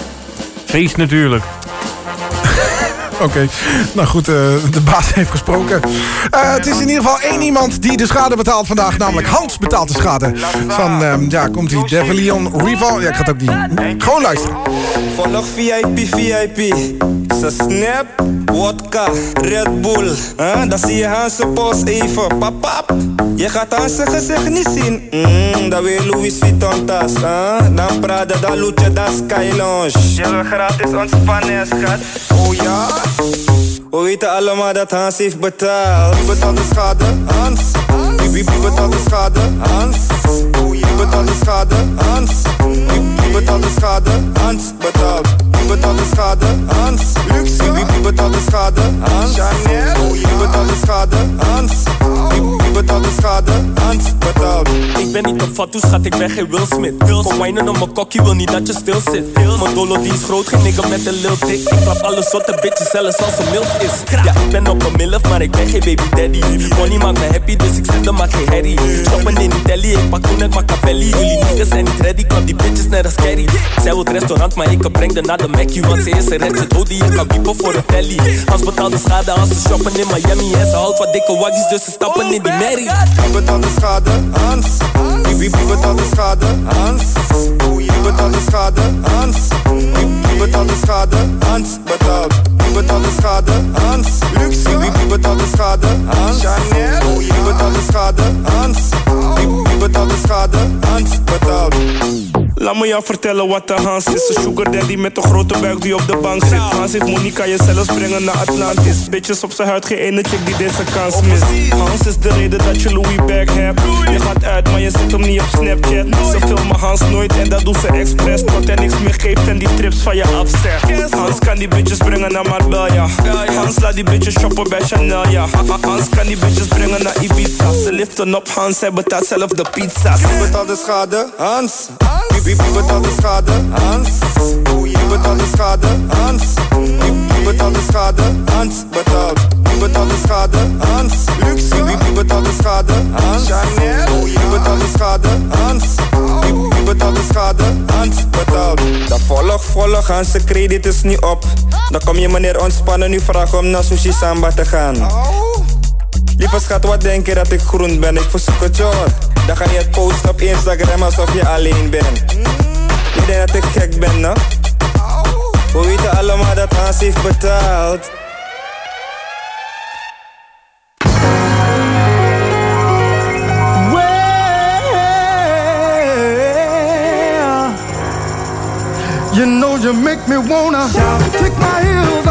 Speaker 2: Feest natuurlijk. *laughs*
Speaker 5: Oké, nou goed, eh, de baas heeft gesproken. Eh, het is in ieder geval één iemand die de schade betaalt vandaag. Namelijk Hans betaalt de schade. Van, ehm, ja, komt die Devilion Rival. Ja, ik ga het ook niet... Gewoon luisteren.
Speaker 16: Volg VIP, VIP. Ze snap, wodka, Red Bull. Huh? Dan zie je Hans post even. Pap, pap. Je gaat Hans zijn gezicht niet zien. Mm, dan weer Louis Vuitton tas. Huh? Dan Prada, dan Luce, dan Sky Lounge. Je wil gratis ontspannen, schat. Oh ja? We weten allemaal dat Hans heeft betaald. Wie betaalt de schade? Hans. Wie, wie, wie betaalt de schade? Hans. Wie betaalt de schade? Hans. Wie, wie betaalt de schade? Hans betaalt. Wie betaalt de schade? Hans. Luxe. Wie, wie, wie betaalt de schade? Hans. Chanel. Wie betaalt de schade? Hans. Betaalt de schade? Hans betaalt.
Speaker 17: Ik ben niet op fatu, schat, ik ben geen Will Smith. Kom wijnen om mijn kokkie, wil niet dat je stil zit. Mijn dolo die is groot, geen nigga met een lil dik. Ik klap alle soorten bitches, zelfs als een milf is. Ja, ik ben op een milf, maar ik ben geen baby daddy. Money maakt me happy, dus ik zet hem maar geen herrie. Shoppen in Delhi, ik pak toen net Machiavelli. Jullie niggas zijn niet ready, klap die bitches net als Carrie. Zij wil het restaurant, maar ik breng de naar de Mackie. Want ze is een red, zit hoodie, ik kan piepen voor een telly. Als betaalt de schade als ze shoppen in Miami. En ze houdt van dikke waggies, dus ze stappen in die merrie.
Speaker 16: Wie betaalt de schade? Hans. Wie, wie, wie betaalt de schade? Hans. Wie betaalt de schade? Hans. Wie, wie betaalt de schade? Hans betaalt. Wie betaalt de schade? Hans. Luxe. Wie, wie betaalt de schade? Hans. Chanel. Wie betaalt de schade? Hans. Wie, wie betaalt de schade? Hans betaalt.
Speaker 17: Laat me jou vertellen wat de Hans is. Een sugar daddy met een grote buik die op de bank zit. Hans heeft Monica je zelfs brengen naar Atlantis. Bitches op zijn huid, geen ene chick die deze kans mist. Hans is de reden dat je Louis bag hebt. Je gaat uit, maar je zet hem niet op Snapchat. Ze filmen Hans nooit en dat doet ze expres. Tot hij niks meer geeft en die trips van je afzegt. Hans kan die bitches brengen naar Marbella. Hans laat die bitches shoppen bij Chanel, ja. Hans kan die bitches brengen naar Ibiza. Ze liften op Hans, hij betaalt zelf de pizza's.
Speaker 16: Wie betaalt de schade? Hans. Wie, wie, wie betaalt de schade? Hans. Wie betaalt de schade? Hans. Wie, wie betaalt de schade? Hans betaalt. Wie betaalt de schade? Hans. Luxe. Wie, wie betaalt de schade? Hans. Chanel. Wie betaalt de schade? Hans. Wie, wie betaalt de schade? Hans betaalt. Dan volg, volg, Hans, de credit is niet op. Dan kom je meneer ontspannen nu vragen om naar Sushi Samba te gaan. Lieve schat, wat denk je dat ik groen ben? Ik verzoek het joh. Dan ga je het posten op Instagram alsof je alleen bent. Denk dat ik gek ben, no? We weten allemaal dat Hans heeft betaald.
Speaker 12: Well, you know you make me wanna kick my heels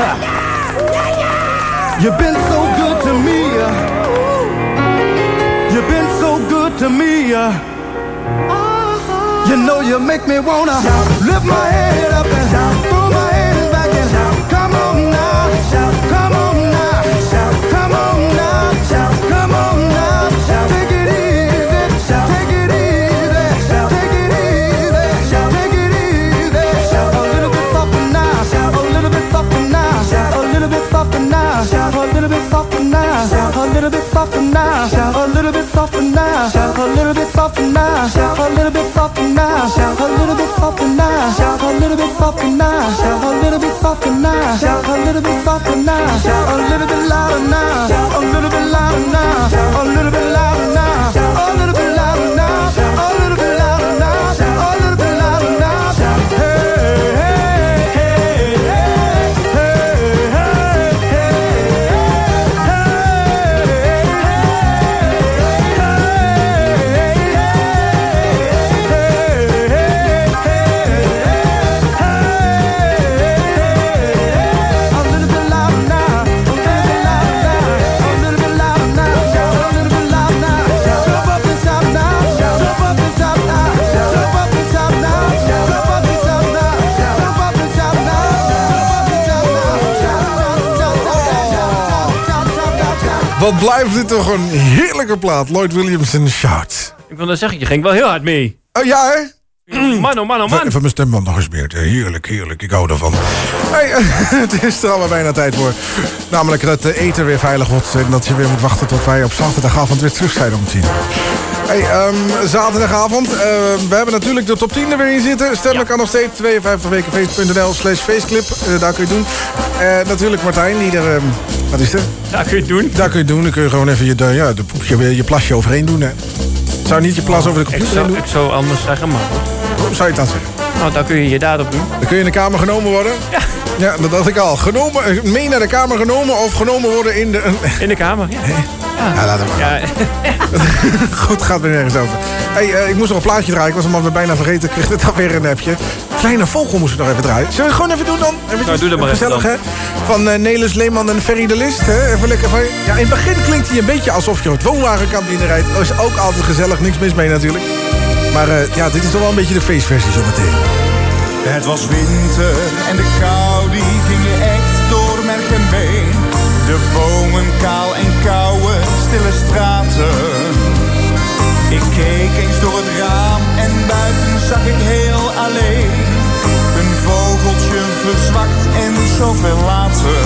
Speaker 12: *laughs* You've been so good to me. uh. You've been so good to me. uh. You know you make me wanna lift my head up and softer now, a little bit softer now, a little bit softer now, a little bit softer now, a little bit softer now, a little bit softer now, a little bit softer now, a little bit softer now, a little bit softer now, a little bit softer now, a little bit louder now, a little bit louder now, a little bit louder now, a little bit louder now, a little bit louder now, a little bit
Speaker 5: Wat blijft dit toch een heerlijke plaat. Lloyd Williamson Shout.
Speaker 2: Ik wil dan zeggen, je ging wel heel hard mee.
Speaker 5: Oh ja, hè? *clears throat*
Speaker 2: Man, oh man, oh man.
Speaker 5: Even mijn stemband nog eens meer. Heerlijk, heerlijk. Ik hou ervan. Hey, *laughs* het is er allemaal bijna tijd voor. Namelijk dat de eten weer veilig wordt. En dat je weer moet wachten tot wij op zaterdagavond weer terug zijn om tien. Hey, ehm, zaterdagavond. eh, we hebben natuurlijk de top 10 er weer in zitten. Stemmen kan nog steeds. 52wekenfeest.nl slash faceclip. Eh, daar kun je het doen. Eh, natuurlijk Martijn, die er... ehm, wat is er?
Speaker 2: Daar kun je het doen.
Speaker 5: Daar kun je het doen. Dan kun je gewoon even je, de, ja, de, je, je plasje overheen doen. Hè. Zou niet je plas over de computer heen
Speaker 2: zou,
Speaker 5: doen?
Speaker 2: ik zou anders zeggen, maar
Speaker 5: Hoe zou je het dan zeggen?
Speaker 2: nou, daar kun je je daad op doen.
Speaker 5: Dan kun je in de kamer genomen worden? Ja. Ja, dat dacht ik al. Genomen, eh, mee naar de kamer genomen of genomen worden in de...
Speaker 2: In de kamer, *laughs* ja.
Speaker 5: Ja, laat het maar.
Speaker 2: Ja, *laughs*
Speaker 5: Goed, gaat weer nergens over. Hey, eh, ik moest nog een plaatje draaien. Ik was hem alweer bijna vergeten. Ik kreeg net alweer een appje. Kleine vogel moest ik nog even draaien. Zullen we het gewoon even doen dan? Even
Speaker 2: Nou, doe dat maar
Speaker 5: Gezellig, hè? Van eh, Nelis Leeman en Ferry de List. Hè? Even lekker van... Ja, in het begin klinkt hij een beetje alsof je het woonwagenkamp binnenrijdt. Dat is ook altijd gezellig. Niks mis mee natuurlijk. Maar ja, dit is toch wel een beetje de feestversie zometeen.
Speaker 8: Het was winter en de kou die ging je echt door merg en been. De bomen kaal en koude, stille straten. Ik keek eens door het raam en buiten zag ik heel alleen. Een vogeltje verzwakt en zoveel later.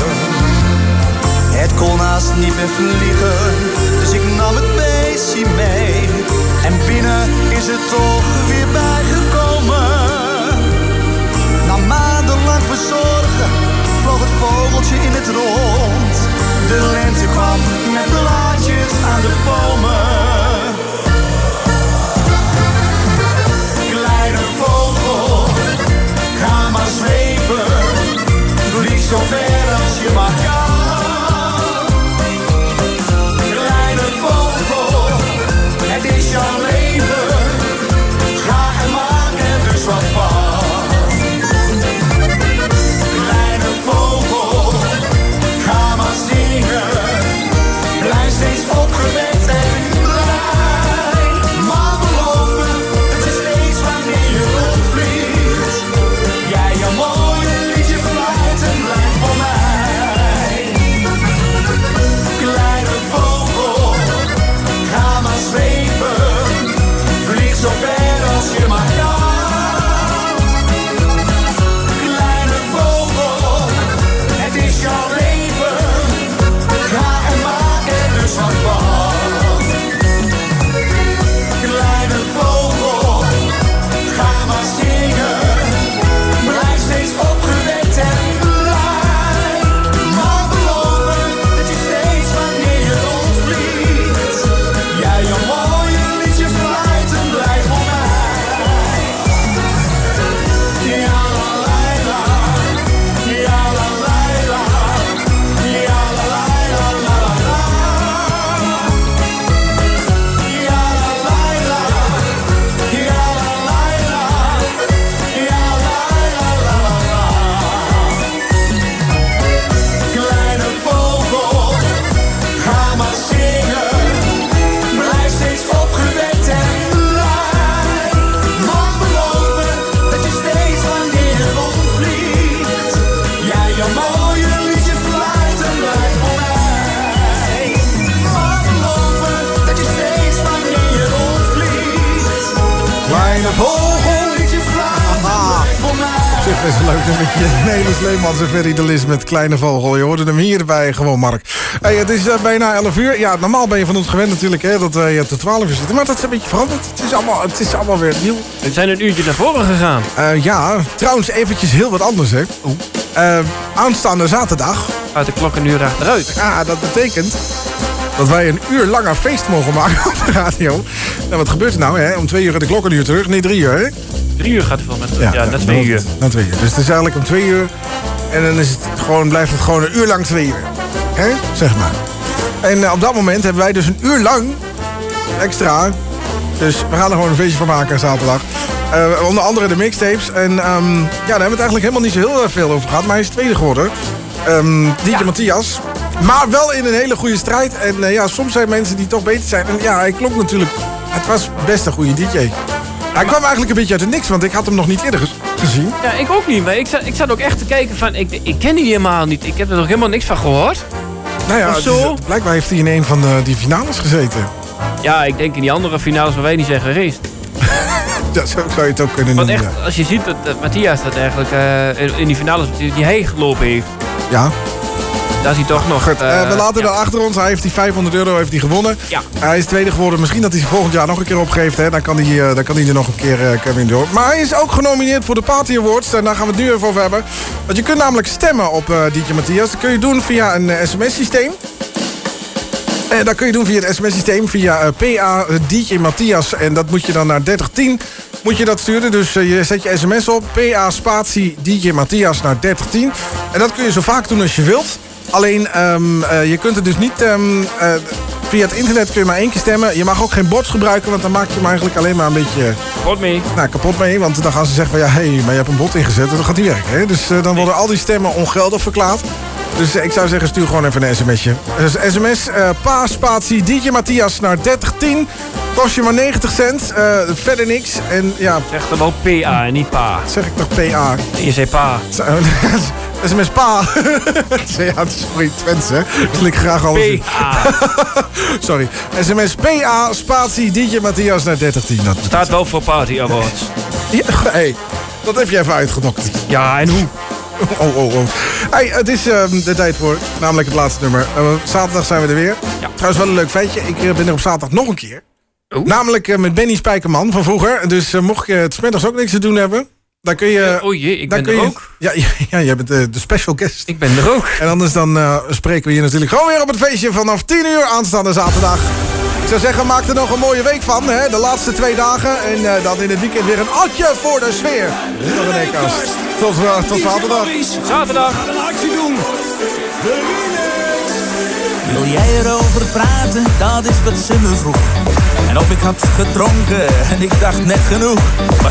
Speaker 8: Het kon haast niet meer vliegen, dus ik nam het beestje mee. En binnen is het toch weer bijgekomen. Na maandenlang verzorgen vloog het vogeltje in het rond. De lente kwam met blaadjes aan de bomen. Kleine vogel, ga maar zweven. Vlieg zo ver
Speaker 5: Ferry de Lis met Kleine Vogel. Je hoorde hem hierbij gewoon, Mark. Hey, het is eh, bijna 11 uur. Ja, normaal ben je van ons gewend natuurlijk hè, dat wij tot 12 uur zitten. Maar dat is een beetje veranderd. Het is allemaal, het is allemaal weer nieuw.
Speaker 2: We zijn een uurtje naar voren gegaan.
Speaker 5: Eh, ja, trouwens eventjes heel wat anders, hè. Eh, aanstaande zaterdag...
Speaker 2: Uit de klok een uur achteruit.
Speaker 5: Ja, dat betekent dat wij een uur langer feest mogen maken op de radio. Nou, wat gebeurt er nou, hè? Om twee uur gaat de klok een uur terug. Nee, drie uur, hè?
Speaker 2: Drie uur gaat hij van met ja, na twee uur.
Speaker 5: Na twee uur. Dus het is eigenlijk om twee uur. En dan is het gewoon, blijft het gewoon een uur lang twee uur. Hè? Zeg maar. En eh, op dat moment hebben wij dus een uur lang extra. Dus we gaan er gewoon een feestje van maken zaterdag. Eh, onder andere de mixtapes. En ehm, ja, daar hebben we het eigenlijk helemaal niet zo heel veel over gehad. Maar hij is tweede geworden. Ehm DJ Matthias. Maar wel in een hele goede strijd. En eh, ja, soms zijn mensen die toch beter zijn. En ja, hij klonk natuurlijk... Het was best een goede DJ. Hij kwam eigenlijk een beetje uit de niks, want ik had hem nog niet eerder gezien.
Speaker 2: Ja, ik ook niet. Maar ik zat, ik zat ook echt te kijken van... Ik, ik ken die helemaal niet. Ik heb er nog helemaal niks van gehoord.
Speaker 5: Nou ja,
Speaker 2: zo?
Speaker 5: blijkbaar heeft hij in een van de, die finales gezeten.
Speaker 2: Ja, ik denk in die andere finales waar wij niet zijn geweest. *laughs*
Speaker 5: Ja, zo zou je het ook kunnen
Speaker 2: Want
Speaker 5: noemen.
Speaker 2: echt, als je ziet dat, dat Matthias dat eigenlijk eh, in, in die finales die, die hij gelopen heeft.
Speaker 5: Ja.
Speaker 2: Daar is hij toch nog...
Speaker 5: Goed, eh,
Speaker 2: eh,
Speaker 5: we laten
Speaker 2: ja.
Speaker 5: dat achter ons. Hij heeft die 500 euro heeft hij gewonnen.
Speaker 2: Ja.
Speaker 5: Hij is tweede geworden. Misschien dat hij ze volgend jaar nog een keer opgeeft. Hè. Dan, kan hij, eh, dan kan hij er nog een keer Kevin door. Maar hij is ook genomineerd voor de Party Awards. En daar gaan we het nu even over hebben. Want je kunt namelijk stemmen op eh DJ Matthias. Dat kun je doen via een sms-systeem. En dat kun je doen via het sms-systeem, via PA DJ Matthias. En dat moet je dan naar 3010 moet je dat sturen. Dus je zet je sms op, PA spatie DJ Matthias naar 3010. En dat kun je zo vaak doen als je wilt. Alleen, ehm, eh, je kunt het dus niet... ehm, eh, via het internet kun je maar één keer stemmen. Je mag ook geen bord gebruiken, want dan maak je hem eigenlijk alleen maar een beetje...
Speaker 2: Kapot mee.
Speaker 5: Nou, kapot mee, want dan gaan ze zeggen van... ja, hé, hey, maar je hebt een bot ingezet en dan gaat die werken. Hè? Dus eh, dan worden al die stemmen ongeldig verklaard. Dus eh, ik zou zeggen, stuur gewoon even een sms'je. Dus sms, eh pa, spatie, DJ Matthias naar 3010. Kost je maar 90 cent, eh, verder niks. En ja...
Speaker 2: Zeg dan wel PA en niet pa.
Speaker 5: Zeg ik toch PA?
Speaker 2: Je zei pa.
Speaker 5: SMS pa. *laughs* ja, sorry, Twents, hè. Ik klik graag alles *laughs* in. Sorry. SMS PA, spatie, DJ Matthias naar 3010. Dat
Speaker 2: Staat wel voor Party Awards.
Speaker 5: Ja, hey, dat heb je even uitgedokterd.
Speaker 2: Ja, en hoe? *laughs*
Speaker 5: Oh, oh, oh. Hey, het is ehm, de tijd voor, namelijk het laatste nummer. Eh, zaterdag zijn we er weer. Trouwens, wel een leuk feitje. Ik eh, ben er op zaterdag nog een keer. Namelijk eh, met Benny Spijkerman van vroeger. Dus mocht je het 's middags ook niks te doen hebben... Dan kun je...
Speaker 2: oh jee, ik ben
Speaker 5: kun
Speaker 2: er
Speaker 5: je,
Speaker 2: ook.
Speaker 5: Ja, *laughs* ja, ja, jij bent de, de special guest.
Speaker 2: Ik ben er ook.
Speaker 5: En anders dan eh, spreken we hier natuurlijk gewoon weer op het feestje vanaf 10 uur aanstaande zaterdag. Ik zou zeggen, maak er nog een mooie week van. Hè? De laatste twee dagen. En eh, dan in het weekend weer een atje voor de sfeer. Tot de Kast. Tot, eh, tot zaterdag.
Speaker 2: Zaterdag.
Speaker 10: Een actie doen.
Speaker 18: Wil jij erover praten? Dat is wat ze me vroeg. En of ik had gedronken en ik dacht net genoeg.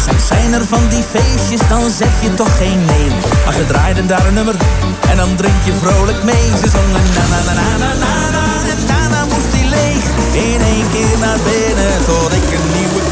Speaker 18: Soms zijn er van die feestjes, dan zeg je toch geen nee. Maar ze draaiden daar een nummer en dan drink je vrolijk mee. Ze zongen na na na na na na en daarna moest die leeg. In één keer naar binnen tot ik een nieuwe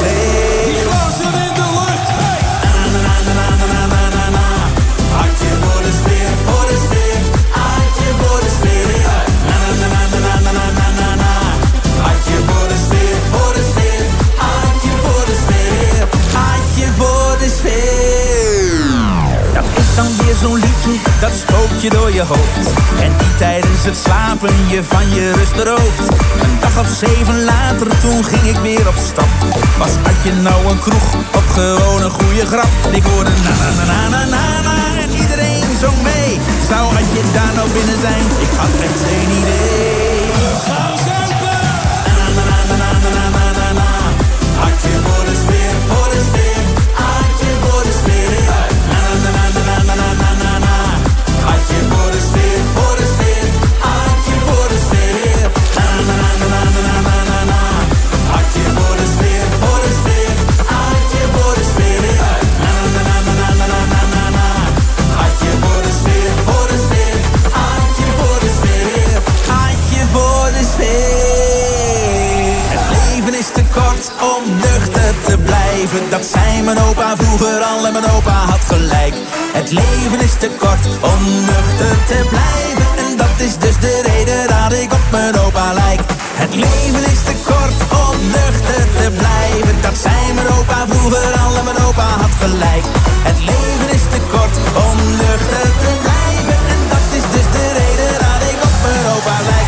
Speaker 18: dat spookt je door je hoofd. En die tijdens het slapen je van je rust berooft. Een dag of zeven later, toen ging ik weer op stap. Was had je nou een kroeg of gewoon een goede grap? Ik hoorde na na na na na na na en iedereen zong mee. Zou had je daar nou binnen zijn? Ik had echt geen idee. Gaan zuipen! Na Dat zei mijn opa vroeger al en mijn opa had gelijk. Het leven is te kort om nuchter te blijven. En dat is dus de reden dat ik op mijn opa lijk. Het leven is te kort om nuchter te blijven. Dat zei mijn opa vroeger al en mijn opa had gelijk. Het leven is te kort om nuchter te blijven. En dat is dus de reden dat ik op mijn opa lijk.